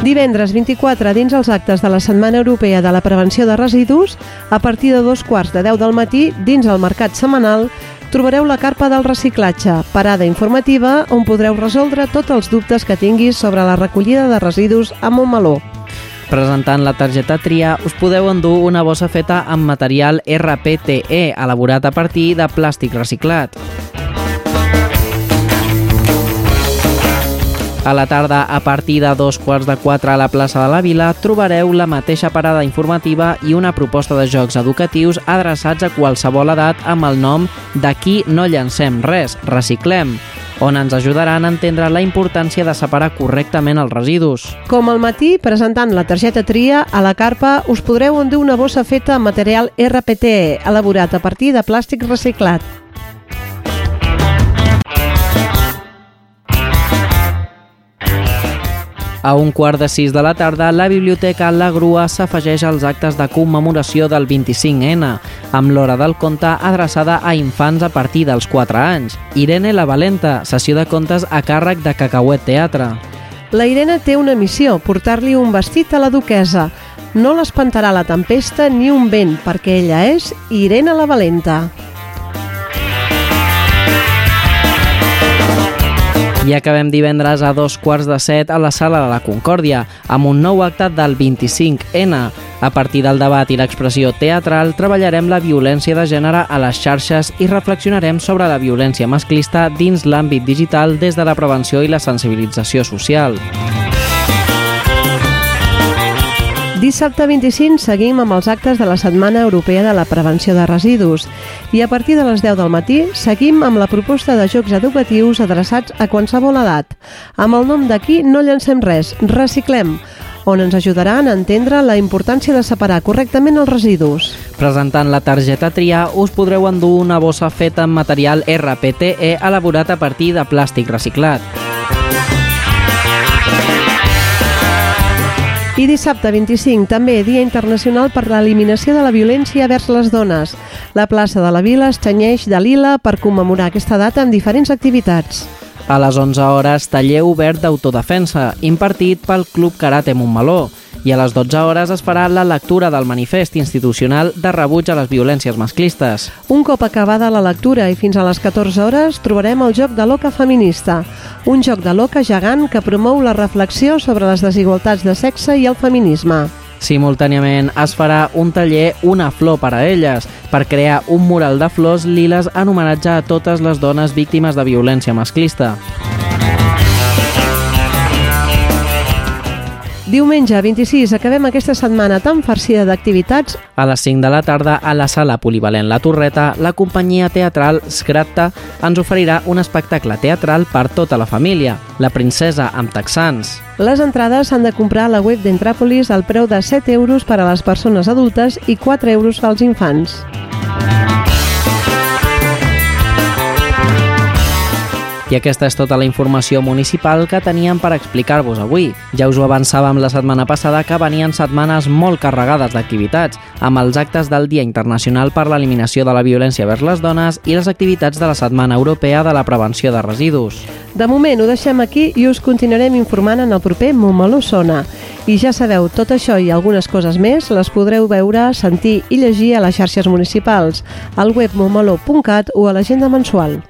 Divendres 24, dins els actes de la Setmana Europea de la Prevenció de Residus, a partir de dos quarts de 10 del matí, dins el mercat setmanal, trobareu la carpa del reciclatge, parada informativa on podreu resoldre tots els dubtes que tinguis sobre la recollida de residus a Montmeló. Presentant la targeta TRIA, us podeu endur una bossa feta amb material RPTE, elaborat a partir de plàstic reciclat. A la tarda, a partir de dos quarts de quatre a la plaça de la Vila, trobareu la mateixa parada informativa i una proposta de jocs educatius adreçats a qualsevol edat amb el nom D'aquí no llancem res, reciclem, on ens ajudaran a entendre la importància de separar correctament els residus. Com al matí, presentant la targeta tria, a la carpa us podreu endur una bossa feta amb material RPTE, elaborat a partir de plàstic reciclat. A un quart de sis de la tarda, la Biblioteca La Grua s'afegeix als actes de commemoració del 25N, amb l'hora del conte adreçada a infants a partir dels 4 anys. Irene la Valenta, sessió de contes a càrrec de Cacauet Teatre. La Irene té una missió, portar-li un vestit a la duquesa. No l'espantarà la tempesta ni un vent, perquè ella és Irene la Valenta. I acabem divendres a dos quarts de set a la Sala de la Concòrdia, amb un nou acte del 25N. A partir del debat i l'expressió teatral, treballarem la violència de gènere a les xarxes i reflexionarem sobre la violència masclista dins l'àmbit digital des de la prevenció i la sensibilització social. Dissabte 25 seguim amb els actes de la Setmana Europea de la Prevenció de Residus i a partir de les 10 del matí seguim amb la proposta de jocs educatius adreçats a qualsevol edat, amb el nom d'aquí no llancem res, reciclem, on ens ajudaran a entendre la importància de separar correctament els residus. Presentant la targeta TRIA, us podreu endur una bossa feta amb material RPTE elaborat a partir de plàstic reciclat. I dissabte 25, també Dia Internacional per l'Eliminació de la Violència vers les Dones. La plaça de la Vila es tenyeix de lila per commemorar aquesta data amb diferents activitats. A les 11 hores, taller obert d'autodefensa, impartit pel Club Karate Montmeló. I a les 12 hores es farà la lectura del manifest institucional de rebuig a les violències masclistes. Un cop acabada la lectura i fins a les 14 hores trobarem el joc de l'oca feminista, un joc de l'oca gegant que promou la reflexió sobre les desigualtats de sexe i el feminisme. Simultàniament es farà un taller Una flor per a elles, per crear un mural de flors liles en homenatge a totes les dones víctimes de violència masclista. Diumenge 26 acabem aquesta setmana tan farcida d'activitats. A les 5 de la tarda, a la sala polivalent La Torreta, la companyia teatral Skratta ens oferirà un espectacle teatral per tota la família, La princesa amb texans. Les entrades s'han de comprar a la web d'Entràpolis al preu de 7 euros per a les persones adultes i 4 euros als infants. I aquesta és tota la informació municipal que teníem per explicar-vos avui. Ja us ho avançàvem la setmana passada que venien setmanes molt carregades d'activitats, amb els actes del Dia Internacional per l'Eliminació de la Violència vers les Dones i les activitats de la Setmana Europea de la Prevenció de Residus. De moment ho deixem aquí i us continuarem informant en el proper Montmeló Sona. I ja sabeu, tot això i algunes coses més les podreu veure, sentir i llegir a les xarxes municipals, al web montmeló.cat o a l'agenda mensual.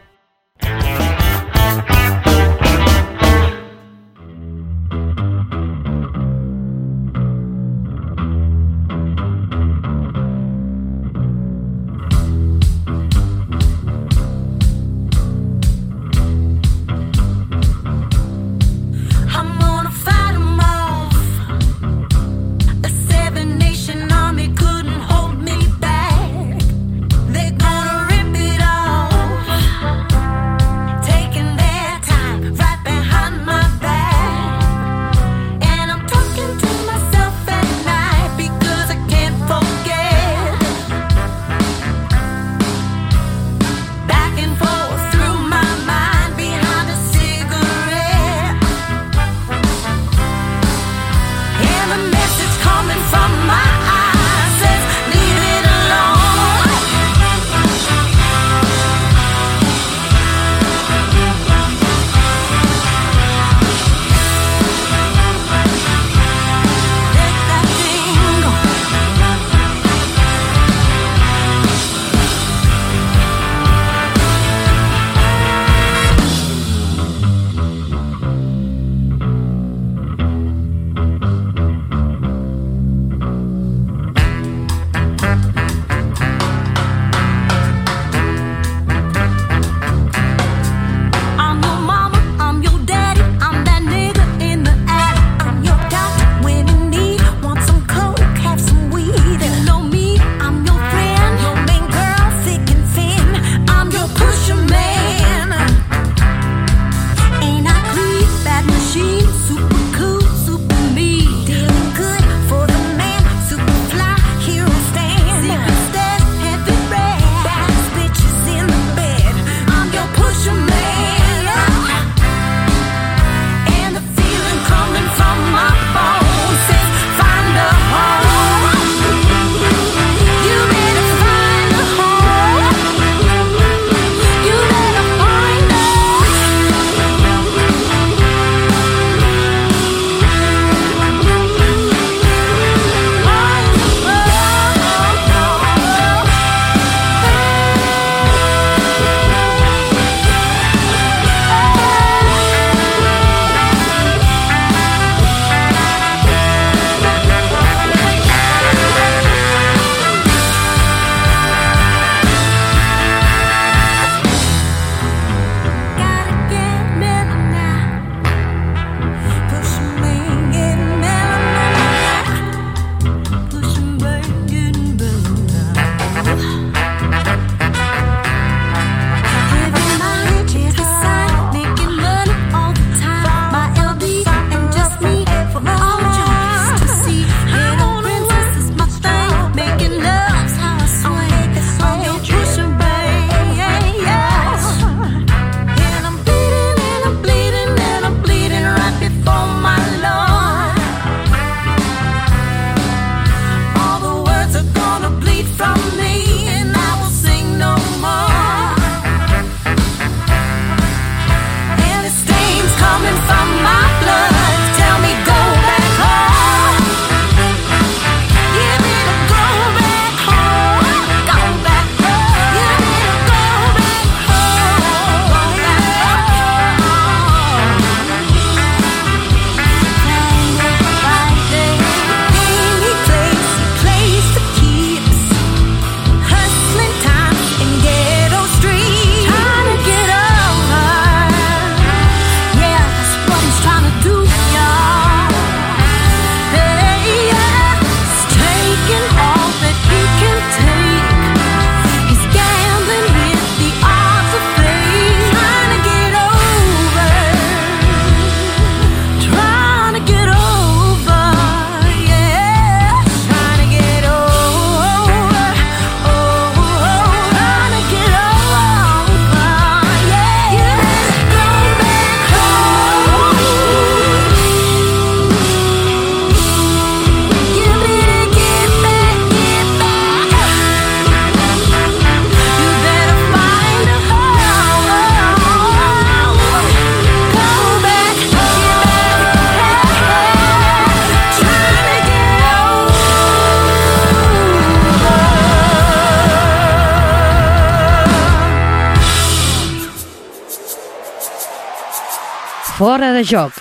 Joc.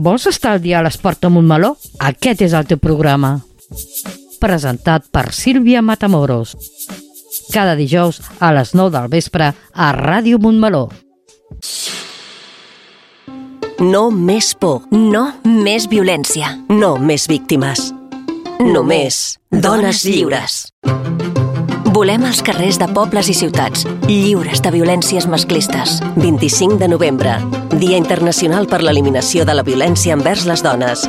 Vols a l'esport amb un meló? Aquest és el teu programa. Presentat per Sílvia Matamoros. Cada dijous a les 9 del vespre a Ràdio Montmeló. No més por, no més violència, no més víctimes. Només dones lliures. Volem els carrers de pobles i ciutats, lliures de violències masclistes. 25 de novembre, Dia Internacional per l'Eliminació de la Violència envers les Dones.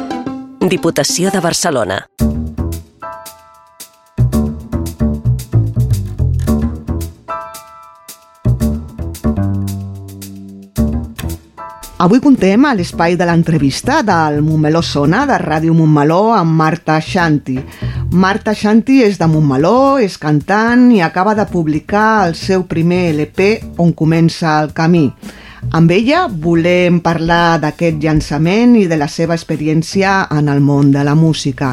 Diputació de Barcelona. Avui contem a l'espai de l'entrevista del Montmeló Sona, de Ràdio Montmeló, amb Marta Shanti. Marta Shanti és de Montmeló, és cantant i acaba de publicar el seu primer LP, On comença el camí. Amb ella volem parlar d'aquest llançament i de la seva experiència en el món de la música.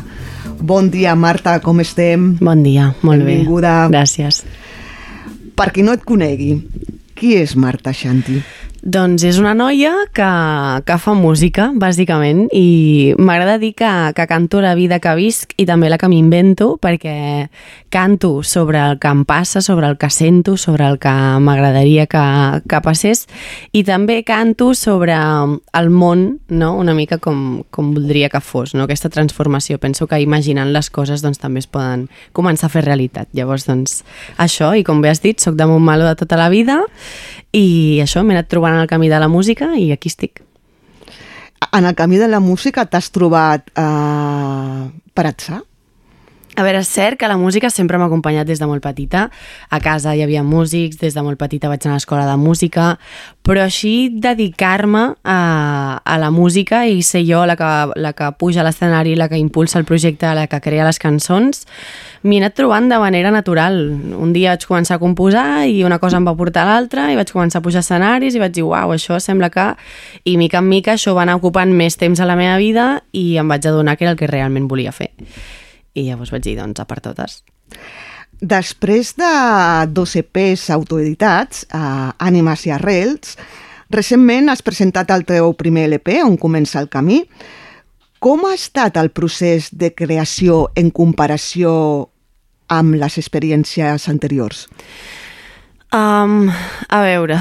Bon dia, Marta, com estem? Bon dia, molt Benvinguda. bé. Gràcies. Per qui no et conegui, qui és Marta Shanti? Doncs és una noia que, que fa música, bàsicament, i m'agrada dir que, que canto la vida que visc i també la que m'invento, perquè canto sobre el que em passa, sobre el que sento, sobre el que m'agradaria que, que passés, i també canto sobre el món, no? una mica com, com voldria que fos, no? aquesta transformació. Penso que imaginant les coses doncs, també es poden començar a fer realitat. Llavors, doncs, això, i com bé has dit, sóc de Montmeló de tota la vida, i això, m'he anat trobant en el camí de la música i aquí estic. En el camí de la música t'has trobat eh, per atzar? A veure, és cert que la música sempre m'ha acompanyat des de molt petita. A casa hi havia músics, des de molt petita vaig anar a l'escola de música, però així dedicar-me a, a la música i ser jo la que, la que puja a l'escenari, la que impulsa el projecte, la que crea les cançons, m'hi he anat trobant de manera natural. Un dia vaig començar a composar i una cosa em va portar a l'altra i vaig començar a pujar escenaris i vaig dir, uau, això sembla que... I mica en mica això va anar ocupant més temps a la meva vida i em vaig adonar que era el que realment volia fer. I llavors vaig dir, doncs, a per totes. Després de dos EPs autoeditats, eh, Ànimes i Arrels, recentment has presentat el teu primer LP, On comença el camí. Com ha estat el procés de creació en comparació amb les experiències anteriors? Um, a veure,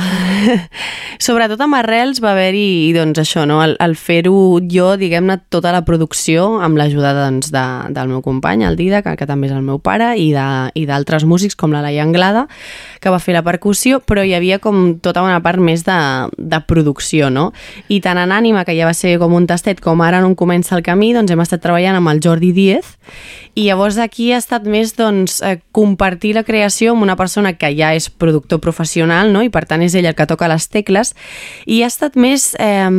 sobretot amb Arrels va haver-hi doncs això, no? el, el fer-ho jo, diguem-ne, tota la producció amb l'ajuda doncs, de, del meu company, el Dida, que, que també és el meu pare, i d'altres músics com la Laia Anglada, que va fer la percussió, però hi havia com tota una part més de, de producció, no? I tant en Ànima, que ja va ser com un tastet, com ara no comença el camí, doncs hem estat treballant amb el Jordi Díez, i llavors aquí ha estat més doncs, eh, compartir la creació amb una persona que ja és productor professional no? i per tant és ell el que toca les tecles i ha estat més eh,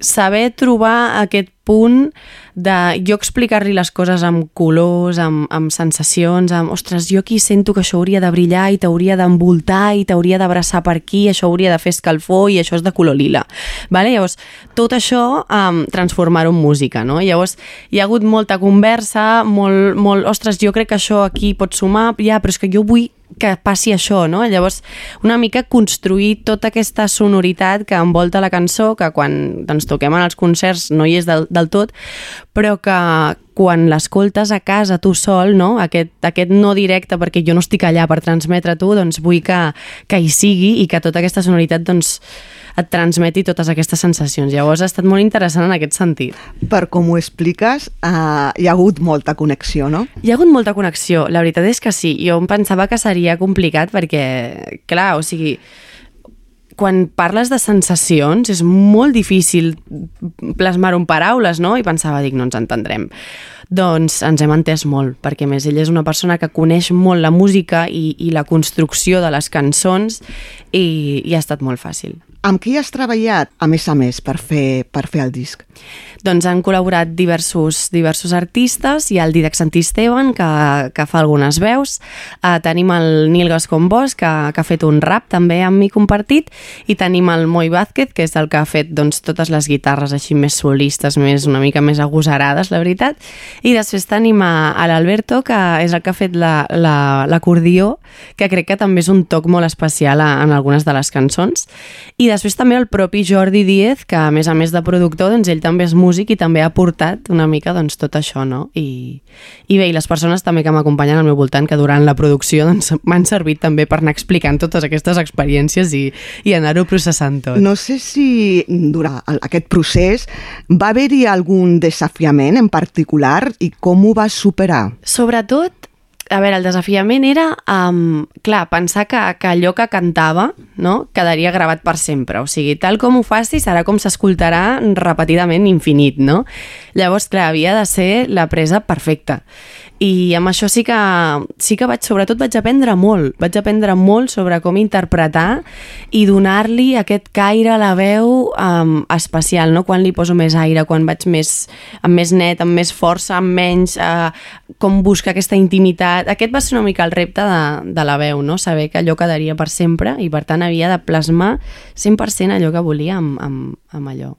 saber trobar aquest punt de jo explicar-li les coses amb colors, amb, amb sensacions, amb, ostres, jo aquí sento que això hauria de brillar i t'hauria d'envoltar i t'hauria d'abraçar per aquí, això hauria de fer escalfor i això és de color lila. Vale? Llavors, tot això um, transformar-ho en música, no? Llavors, hi ha hagut molta conversa, molt, molt, ostres, jo crec que això aquí pot sumar, ja, però és que jo vull que passi això, no? Llavors, una mica construir tota aquesta sonoritat que envolta la cançó, que quan doncs, toquem en els concerts no hi és del, del tot, però que quan l'escoltes a casa tu sol, no? Aquest, aquest no directe, perquè jo no estic allà per transmetre tu, doncs vull que, que hi sigui i que tota aquesta sonoritat doncs, et transmeti totes aquestes sensacions. Llavors ha estat molt interessant en aquest sentit. Per com ho expliques, eh, hi ha hagut molta connexió, no? Hi ha hagut molta connexió, la veritat és que sí. Jo em pensava que seria complicat perquè, clar, o sigui, quan parles de sensacions és molt difícil plasmar-ho en paraules, no? I pensava, dic, no ens entendrem. Doncs ens hem entès molt, perquè més ell és una persona que coneix molt la música i, i la construcció de les cançons i, i ha estat molt fàcil. Amb qui has treballat, a més a més, per fer, per fer el disc? Doncs han col·laborat diversos, diversos artistes, hi ha el Didac Santisteban, que, que fa algunes veus, eh, tenim el Nil Gascon Bosch, que, que ha fet un rap també amb mi compartit, i tenim el Moi Vázquez, que és el que ha fet doncs, totes les guitarres així més solistes, més, una mica més agosarades, la veritat, i després tenim a, a l'Alberto, que és el que ha fet l'acordió, la, la, que crec que també és un toc molt especial a, en algunes de les cançons, i després també el propi Jordi Díez, que a més a més de productor, doncs ell també és músic músic i també ha portat una mica doncs, tot això, no? I, I bé, i les persones també que m'acompanyen al meu voltant, que durant la producció doncs, m'han servit també per anar explicant totes aquestes experiències i, i anar-ho processant tot. No sé si durant aquest procés va haver-hi algun desafiament en particular i com ho vas superar? Sobretot a veure, el desafiament era, um, clar, pensar que, que allò que cantava no, quedaria gravat per sempre. O sigui, tal com ho faci serà com s'escoltarà repetidament infinit, no? Llavors, clar, havia de ser la presa perfecta. I amb això sí que, sí que vaig, sobretot vaig aprendre molt. Vaig aprendre molt sobre com interpretar i donar-li aquest caire a la veu um, especial, no? Quan li poso més aire, quan vaig més, amb més net, amb més força, amb menys, uh, com buscar aquesta intimitat. Aquest va ser una mica el repte de, de la veu, no? Saber que allò quedaria per sempre i per tant havia de plasmar 100% allò que volia amb, amb, amb allò.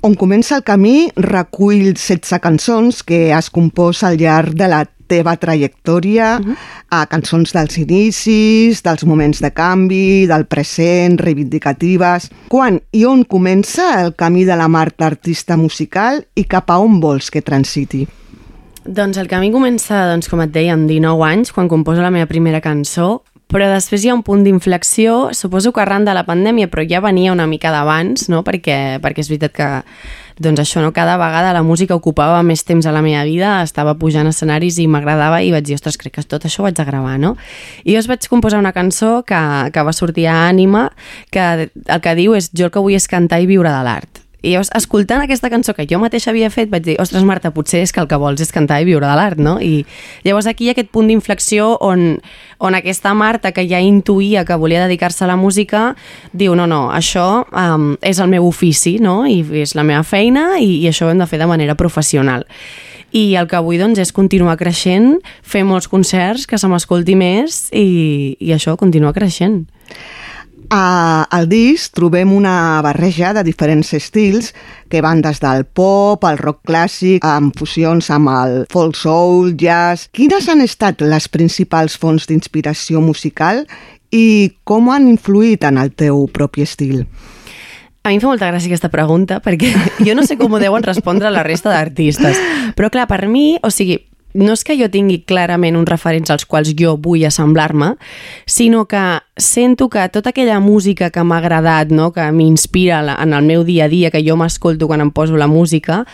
On comença el camí recull 16 cançons que has compost al llarg de la teva trajectòria, uh -huh. a cançons dels inicis, dels moments de canvi, del present, reivindicatives... Quan i on comença el camí de la Marta artista musical i cap a on vols que transiti? Doncs el camí comença, doncs, com et deia, amb 19 anys, quan composo la meva primera cançó, però després hi ha un punt d'inflexió, suposo que arran de la pandèmia, però ja venia una mica d'abans, no? perquè, perquè és veritat que doncs això, no? cada vegada la música ocupava més temps a la meva vida, estava pujant escenaris i m'agradava i vaig dir, ostres, crec que tot això ho vaig a gravar, no? I jo vaig composar una cançó que, que va sortir a Ànima, que el que diu és jo el que vull és cantar i viure de l'art i llavors, escoltant aquesta cançó que jo mateixa havia fet, vaig dir, ostres, Marta, potser és que el que vols és cantar i viure de l'art, no? I llavors aquí hi ha aquest punt d'inflexió on, on aquesta Marta, que ja intuïa que volia dedicar-se a la música, diu, no, no, això um, és el meu ofici, no? I és la meva feina i, i això ho hem de fer de manera professional. I el que vull, doncs, és continuar creixent, fer molts concerts, que se m'escolti més i, i això, continuar creixent. A, al disc trobem una barreja de diferents estils que van des del pop, al rock clàssic, amb fusions amb el folk soul, jazz... Quines han estat les principals fonts d'inspiració musical i com han influït en el teu propi estil? A mi em fa molta gràcia aquesta pregunta perquè jo no sé com ho deuen respondre la resta d'artistes. Però clar, per mi, o sigui, no és que jo tingui clarament uns referents als quals jo vull assemblar-me, sinó que sento que tota aquella música que m'ha agradat, no? que m'inspira en el meu dia a dia, que jo m'escolto quan em poso la música,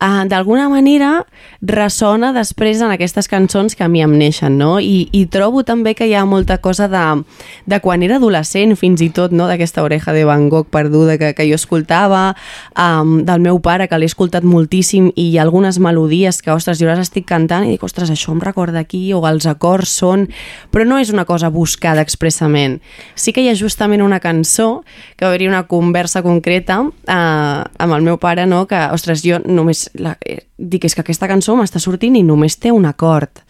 eh, d'alguna manera ressona després en aquestes cançons que a mi em neixen, no? I, i trobo també que hi ha molta cosa de, de quan era adolescent, fins i tot, no? d'aquesta oreja de Van Gogh perduda que, que jo escoltava, um, del meu pare, que l'he escoltat moltíssim, i hi ha algunes melodies que, ostres, jo les estic cantant i dic, ostres, això em recorda aquí, o els acords són... Però no és una cosa buscada expressament, Sí que hi ha justament una cançó que va haver-hi una conversa concreta eh, amb el meu pare, no? que, ostres, jo només... La, eh, dic, és que aquesta cançó m'està sortint i només té un acord,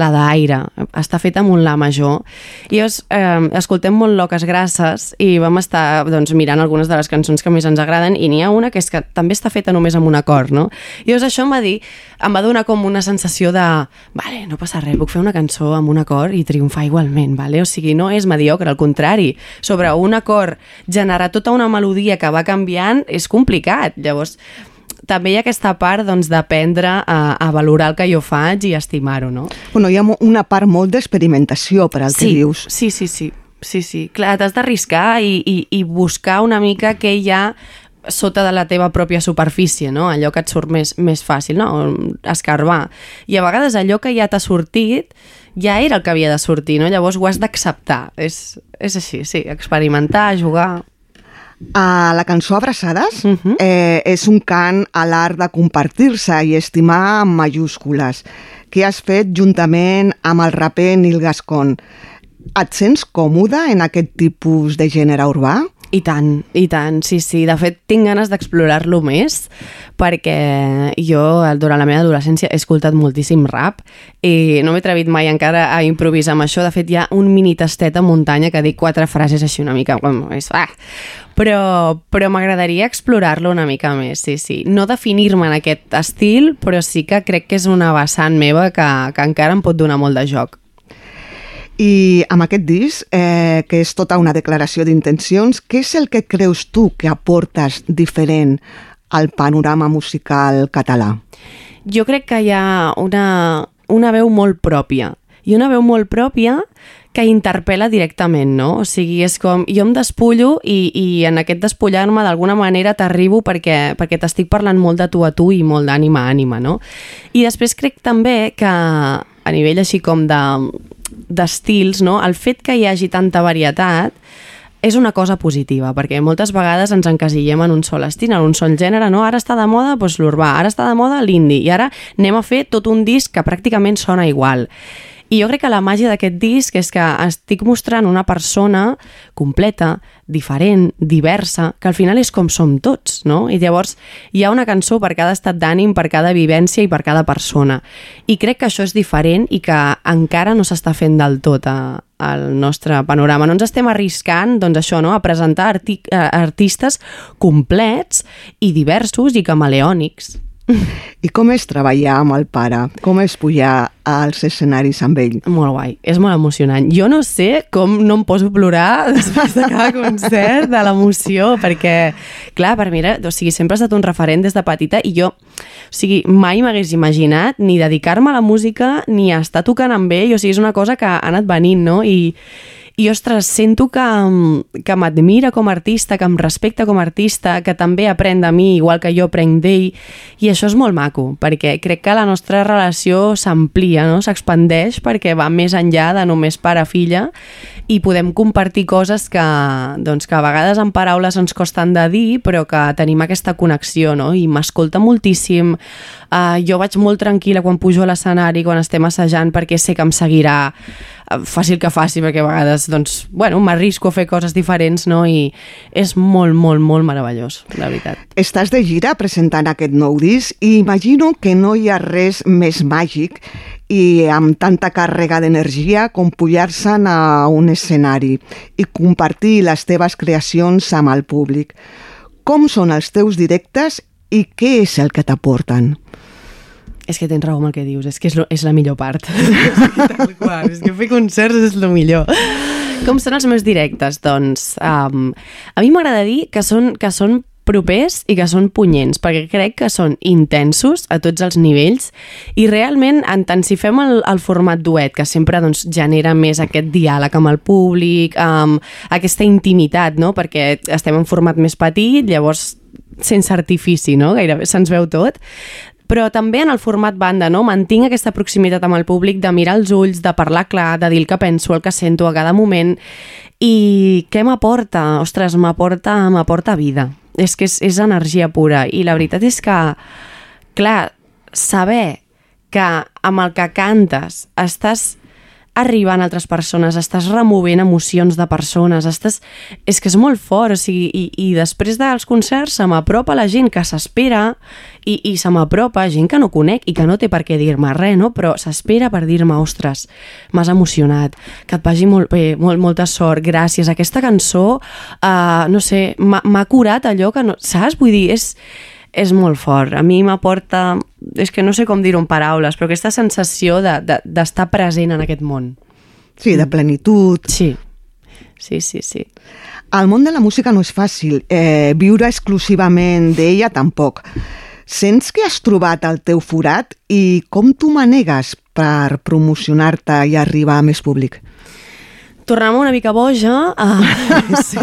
la d'aire, està feta amb un la major. I llavors eh, escoltem molt Loques Grasses i vam estar doncs, mirant algunes de les cançons que més ens agraden i n'hi ha una que és que també està feta només amb un acord, no? I llavors això em va dir, em va donar com una sensació de, vale, no passa res, puc fer una cançó amb un acord i triomfar igualment, vale? O sigui, no és mediocre, al contrari, sobre un acord generar tota una melodia que va canviant és complicat. Llavors, també hi ha aquesta part doncs, d'aprendre a, a valorar el que jo faig i estimar-ho, no? Bueno, hi ha una part molt d'experimentació per al sí, que dius. Sí, sí, sí. Sí, sí. Clar, t'has d'arriscar i, i, i buscar una mica què hi ha sota de la teva pròpia superfície, no? allò que et surt més, més fàcil, no? escarbar. I a vegades allò que ja t'ha sortit ja era el que havia de sortir, no? llavors ho has d'acceptar. És, és així, sí, experimentar, jugar... A la cançó Abraçades uh -huh. eh, és un cant a l'art de compartir-se i estimar amb majúscules que has fet juntament amb el raper Nil Gascon. Et sents còmode en aquest tipus de gènere urbà? I tant, i tant, sí, sí. De fet, tinc ganes d'explorar-lo més perquè jo durant la meva adolescència he escoltat moltíssim rap i no m'he atrevit mai encara a improvisar amb això. De fet, hi ha un mini tastet a muntanya que dic quatre frases així una mica... ah! Però, però m'agradaria explorar-lo una mica més, sí, sí. No definir-me en aquest estil, però sí que crec que és una vessant meva que, que encara em pot donar molt de joc. I amb aquest disc, eh, que és tota una declaració d'intencions, què és el que creus tu que aportes diferent al panorama musical català? Jo crec que hi ha una, una veu molt pròpia i una veu molt pròpia que interpel·la directament, no? O sigui, és com, jo em despullo i, i en aquest despullar-me d'alguna manera t'arribo perquè, perquè t'estic parlant molt de tu a tu i molt d'ànima a ànima, no? I després crec també que a nivell així com de d'estils, no? el fet que hi hagi tanta varietat és una cosa positiva, perquè moltes vegades ens encasillem en un sol estil, en un sol gènere, no? Ara està de moda doncs, l'urbà, ara està de moda l'indi, i ara anem a fer tot un disc que pràcticament sona igual. I jo crec que la màgia d'aquest disc és que estic mostrant una persona completa, diferent, diversa, que al final és com som tots, no? I llavors hi ha una cançó per cada estat d'ànim, per cada vivència i per cada persona. I crec que això és diferent i que encara no s'està fent del tot a, al nostre panorama. No ens estem arriscant, doncs això, no?, a presentar arti eh, artistes complets i diversos i camaleònics. I com és treballar amb el pare? Com és pujar als escenaris amb ell? Molt guai, és molt emocionant. Jo no sé com no em poso a plorar després de cada concert, de l'emoció, perquè, clar, per mi, era, o sigui, sempre ha estat un referent des de petita i jo, o sigui, mai m'hagués imaginat ni dedicar-me a la música ni a estar tocant amb ell, o sigui, és una cosa que ha anat venint, no? I, i, ostres, sento que, que m'admira com a artista, que em respecta com a artista, que també aprèn de mi, igual que jo aprenc d'ell, i això és molt maco, perquè crec que la nostra relació s'amplia, no? s'expandeix, perquè va més enllà de només pare-filla, i podem compartir coses que, doncs, que a vegades en paraules ens costen de dir, però que tenim aquesta connexió, no? i m'escolta moltíssim, uh, jo vaig molt tranquil·la quan pujo a l'escenari, quan estem assajant, perquè sé que em seguirà fàcil que faci, perquè a vegades doncs, bueno, m'arrisco a fer coses diferents no? i és molt, molt, molt meravellós, la veritat. Estàs de gira presentant aquest nou disc i imagino que no hi ha res més màgic i amb tanta càrrega d'energia com pujar-se a un escenari i compartir les teves creacions amb el públic. Com són els teus directes i què és el que t'aporten? És que tens raó amb el que dius, és que és, lo, és la millor part. Tal qual, és que fer concerts és el millor. Com són els meus directes? Doncs um, a mi m'agrada dir que són, que són propers i que són punyents, perquè crec que són intensos a tots els nivells i realment, en tant si fem el, el format duet, que sempre doncs, genera més aquest diàleg amb el públic, amb aquesta intimitat, no? perquè estem en format més petit, llavors sense artifici, no? gairebé se'ns veu tot, però també en el format banda, no? Mantinc aquesta proximitat amb el públic de mirar els ulls, de parlar clar, de dir el que penso, el que sento a cada moment i què m'aporta? Ostres, m'aporta m'aporta vida. És que és, és energia pura i la veritat és que, clar, saber que amb el que cantes estàs arribant a altres persones, estàs removent emocions de persones, estàs... és que és molt fort, o sigui, i, i després dels concerts se m'apropa la gent que s'espera i, i se m'apropa gent que no conec i que no té per què dir-me res, no? però s'espera per dir-me, ostres, m'has emocionat, que et vagi molt bé, molt, molta sort, gràcies, aquesta cançó, uh, no sé, m'ha curat allò que no... Saps? Vull dir, és és molt fort. A mi m'aporta, és que no sé com dir-ho en paraules, però aquesta sensació d'estar de, de, present en aquest món. Sí, de plenitud. Sí, sí, sí, sí. El món de la música no és fàcil, eh, viure exclusivament d'ella tampoc. Sents que has trobat el teu forat i com tu manegues per promocionar-te i arribar a més públic? Tornem una mica boja. Uh, sí.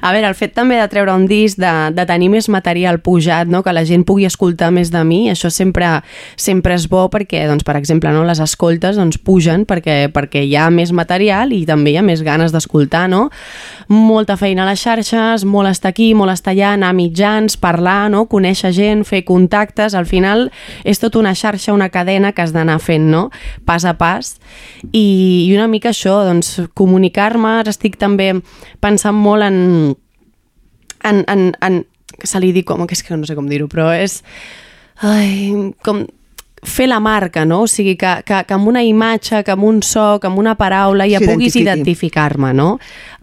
A veure, el fet també de treure un disc, de, de tenir més material pujat, no? que la gent pugui escoltar més de mi, això sempre, sempre és bo perquè, doncs, per exemple, no? les escoltes doncs, pugen perquè, perquè hi ha més material i també hi ha més ganes d'escoltar. No? Molta feina a les xarxes, molt estar aquí, molt estar allà, anar a mitjans, parlar, no? conèixer gent, fer contactes, al final és tot una xarxa, una cadena que has d'anar fent, no? pas a pas, i, i una mica això, doncs, comunicar-me, estic també pensant molt en, en, en, en que se li diu com, que és que no sé com dir-ho, però és ai, com fer la marca, no? O sigui, que, que, que amb una imatge, que amb un so, que amb una paraula ja puguis identificar-me, no?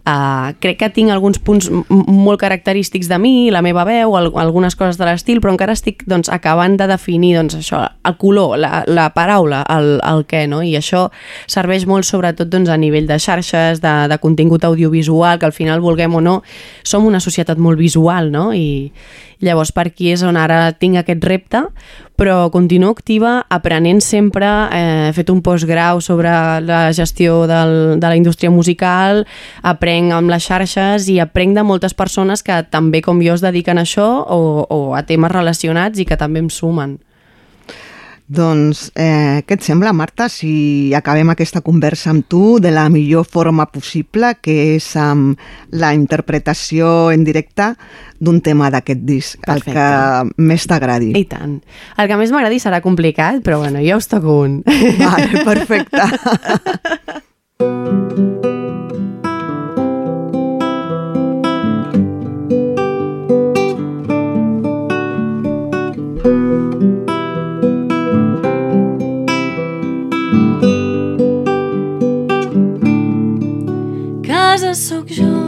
Uh, crec que tinc alguns punts molt característics de mi, la meva veu, al algunes coses de l'estil, però encara estic doncs, acabant de definir doncs, això, el color, la, la paraula, el, el què, no? I això serveix molt sobretot doncs, a nivell de xarxes, de, de contingut audiovisual, que al final, vulguem o no, som una societat molt visual, no? I llavors per aquí és on ara tinc aquest repte, però continuo activa, aprenent sempre, eh, he fet un postgrau sobre la gestió del, de la indústria musical, aprenc amb les xarxes i aprenc de moltes persones que també com jo es dediquen a això o, o a temes relacionats i que també em sumen. Doncs, eh, què et sembla, Marta, si acabem aquesta conversa amb tu de la millor forma possible, que és amb la interpretació en directe d'un tema d'aquest disc, Perfecte. el que més t'agradi. I tant. El que més m'agradi serà complicat, però bueno, jo us toco un. Vale, perfecte. Casa sóc jo.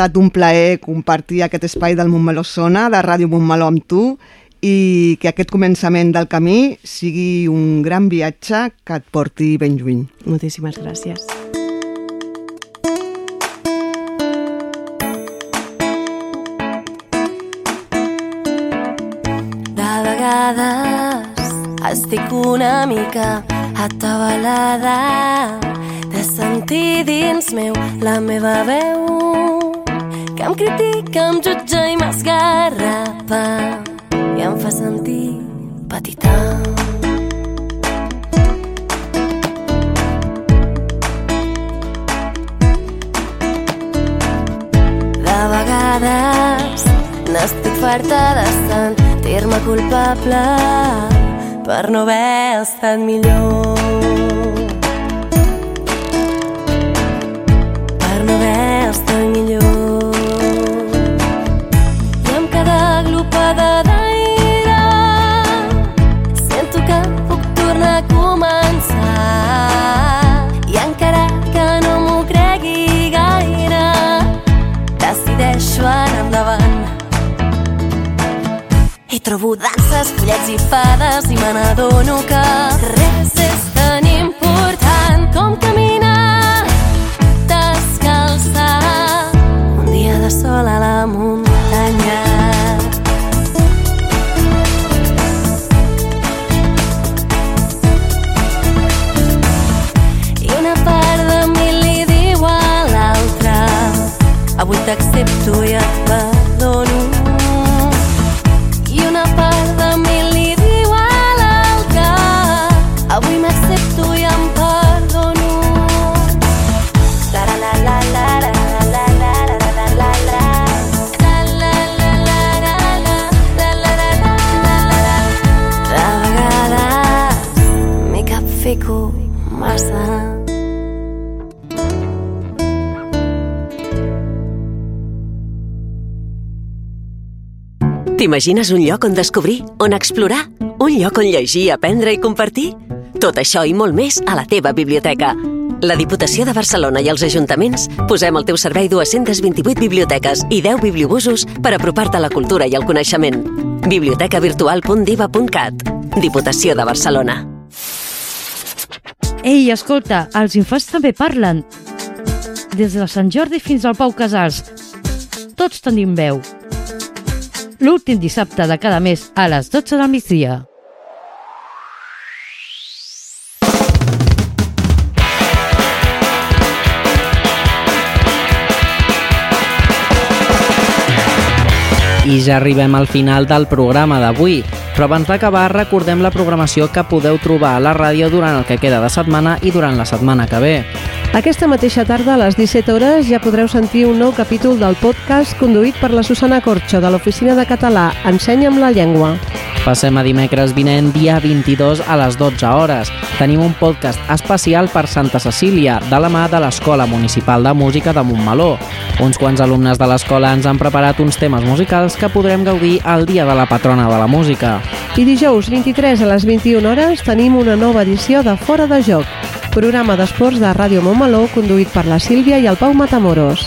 Estat un plaer compartir aquest espai del Montmeló Sona, de Ràdio Montmeló amb tu, i que aquest començament del camí sigui un gran viatge que et porti ben lluny. Moltíssimes gràcies. De vegades estic una mica atabalada de sentir dins meu la meva veu que em critica, em jutja i m'esgarrapa i em fa sentir petita. De vegades n'estic farta de sentir-me culpable per no haver estat millor. Per no haver estat millor. picada d'aire. Sento que puc tornar a començar. I encara que no m'ho cregui gaire decideixo anar endavant. Hi trobo danses, follets i fades i me n'adono que res és tan important com caminar. Descalçar un dia de sol a la muntanya. szeptuje twarz. T'imagines un lloc on descobrir, on explorar? Un lloc on llegir, aprendre i compartir? Tot això i molt més a la teva biblioteca. La Diputació de Barcelona i els ajuntaments posem al teu servei 228 biblioteques i 10 bibliobusos per apropar-te a la cultura i el coneixement. bibliotecavirtual.diva.cat Diputació de Barcelona. Ei, escolta, els infants també parlen. Des de Sant Jordi fins al Pau Casals. Tots tenim veu. L'últim dissabte de cada mes a les 12 del migdia. I ja arribem al final del programa d'avui. Però abans d'acabar, recordem la programació que podeu trobar a la ràdio durant el que queda de setmana i durant la setmana que ve. Aquesta mateixa tarda, a les 17 hores, ja podreu sentir un nou capítol del podcast conduït per la Susana Corxo, de l'Oficina de Català Ensenya'm la llengua. Passem a dimecres vinent, dia 22 a les 12 hores. Tenim un podcast especial per Santa Cecília, de la mà de l'Escola Municipal de Música de Montmeló. Uns quants alumnes de l'escola ens han preparat uns temes musicals que podrem gaudir el dia de la patrona de la música. I dijous 23 a les 21 hores tenim una nova edició de Fora de Joc, programa d'esports de Ràdio Montmeló conduït per la Sílvia i el Pau Matamoros.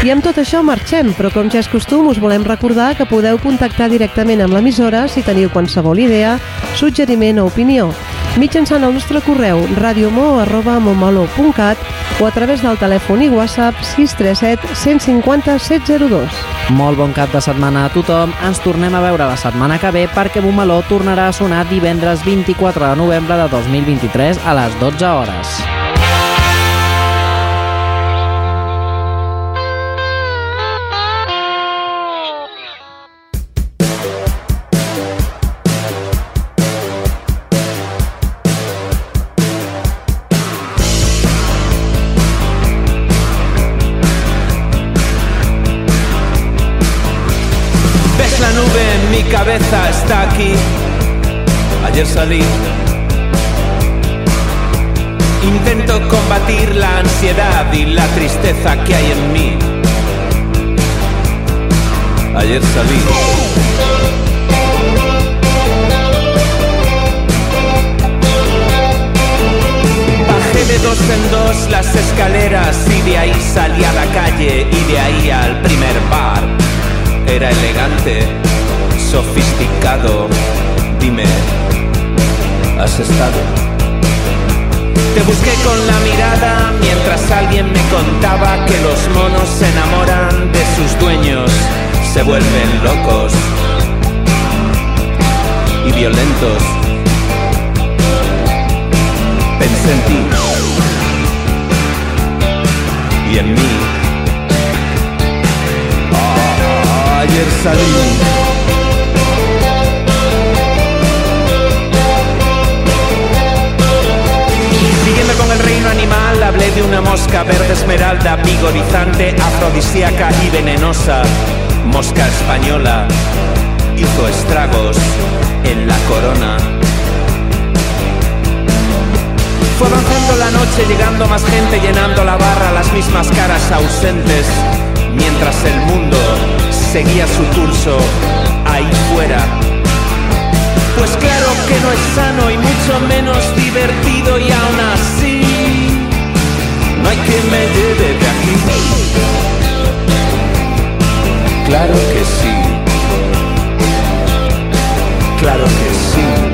I amb tot això marxem, però com ja és costum us volem recordar que podeu contactar directament amb l'emissora si teniu qualsevol idea, suggeriment o opinió, mitjançant el nostre correu radiomo.montmeló.cat o a través del telèfon i WhatsApp 637 150 702. Molt bon cap de setmana a tothom. Ens tornem a veure la setmana que ve perquè Montmeló tornarà a sonar divendres 24 de novembre de 2023 a les 12 hores. Ayer salí. Intento combatir la ansiedad y la tristeza que hay en mí. Ayer salí. Bajé de dos en dos las escaleras y de ahí salí a la calle y de ahí al primer bar. Era elegante, sofisticado. Dime, ¿has estado? Te busqué con la mirada mientras alguien me contaba que los monos se enamoran de sus dueños, se vuelven locos y violentos. Pensé en ti y en mí. Ayer salí. De una mosca verde esmeralda, vigorizante, afrodisíaca y venenosa. Mosca española hizo estragos en la corona. Fue avanzando la noche, llegando más gente, llenando la barra, las mismas caras ausentes, mientras el mundo seguía su curso ahí fuera. Pues claro que no es sano y mucho menos divertido y aún así hay quien me lleve de aquí. Claro que sí. Claro que sí.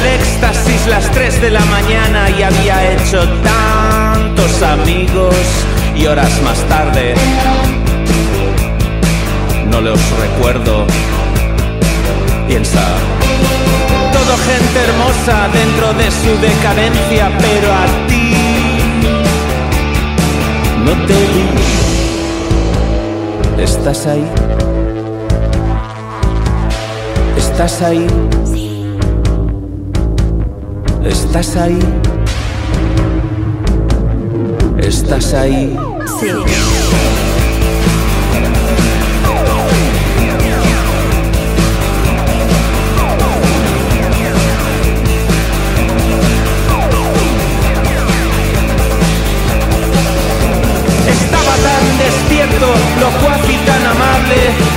El éxtasis las 3 de la mañana y había hecho tantos amigos y horas más tarde no los recuerdo. Piensa, todo gente hermosa dentro de su decadencia, pero a ti no te vi. ¿Estás ahí? ¿Estás ahí? ¿Estás ahí? ¿Estás ahí? Estaba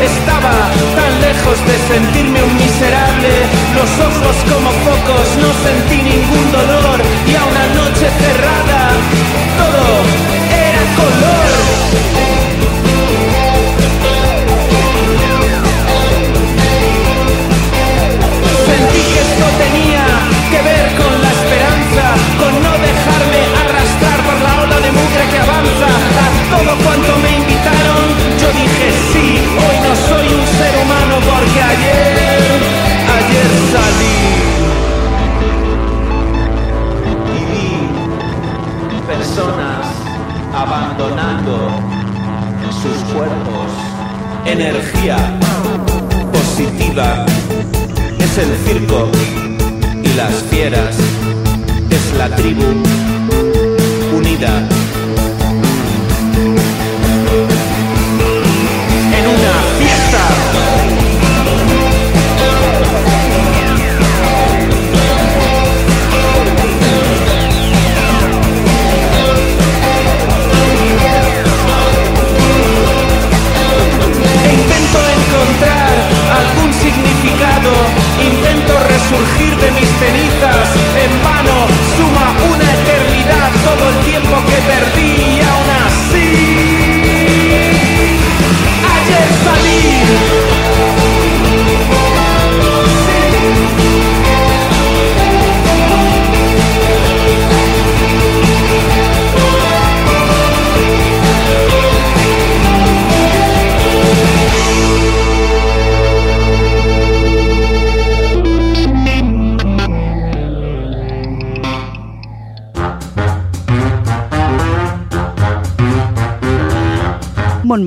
Estaba tan lejos de sentirme un miserable. Los ojos como focos, no sentí ningún dolor. Y a una noche cerrada,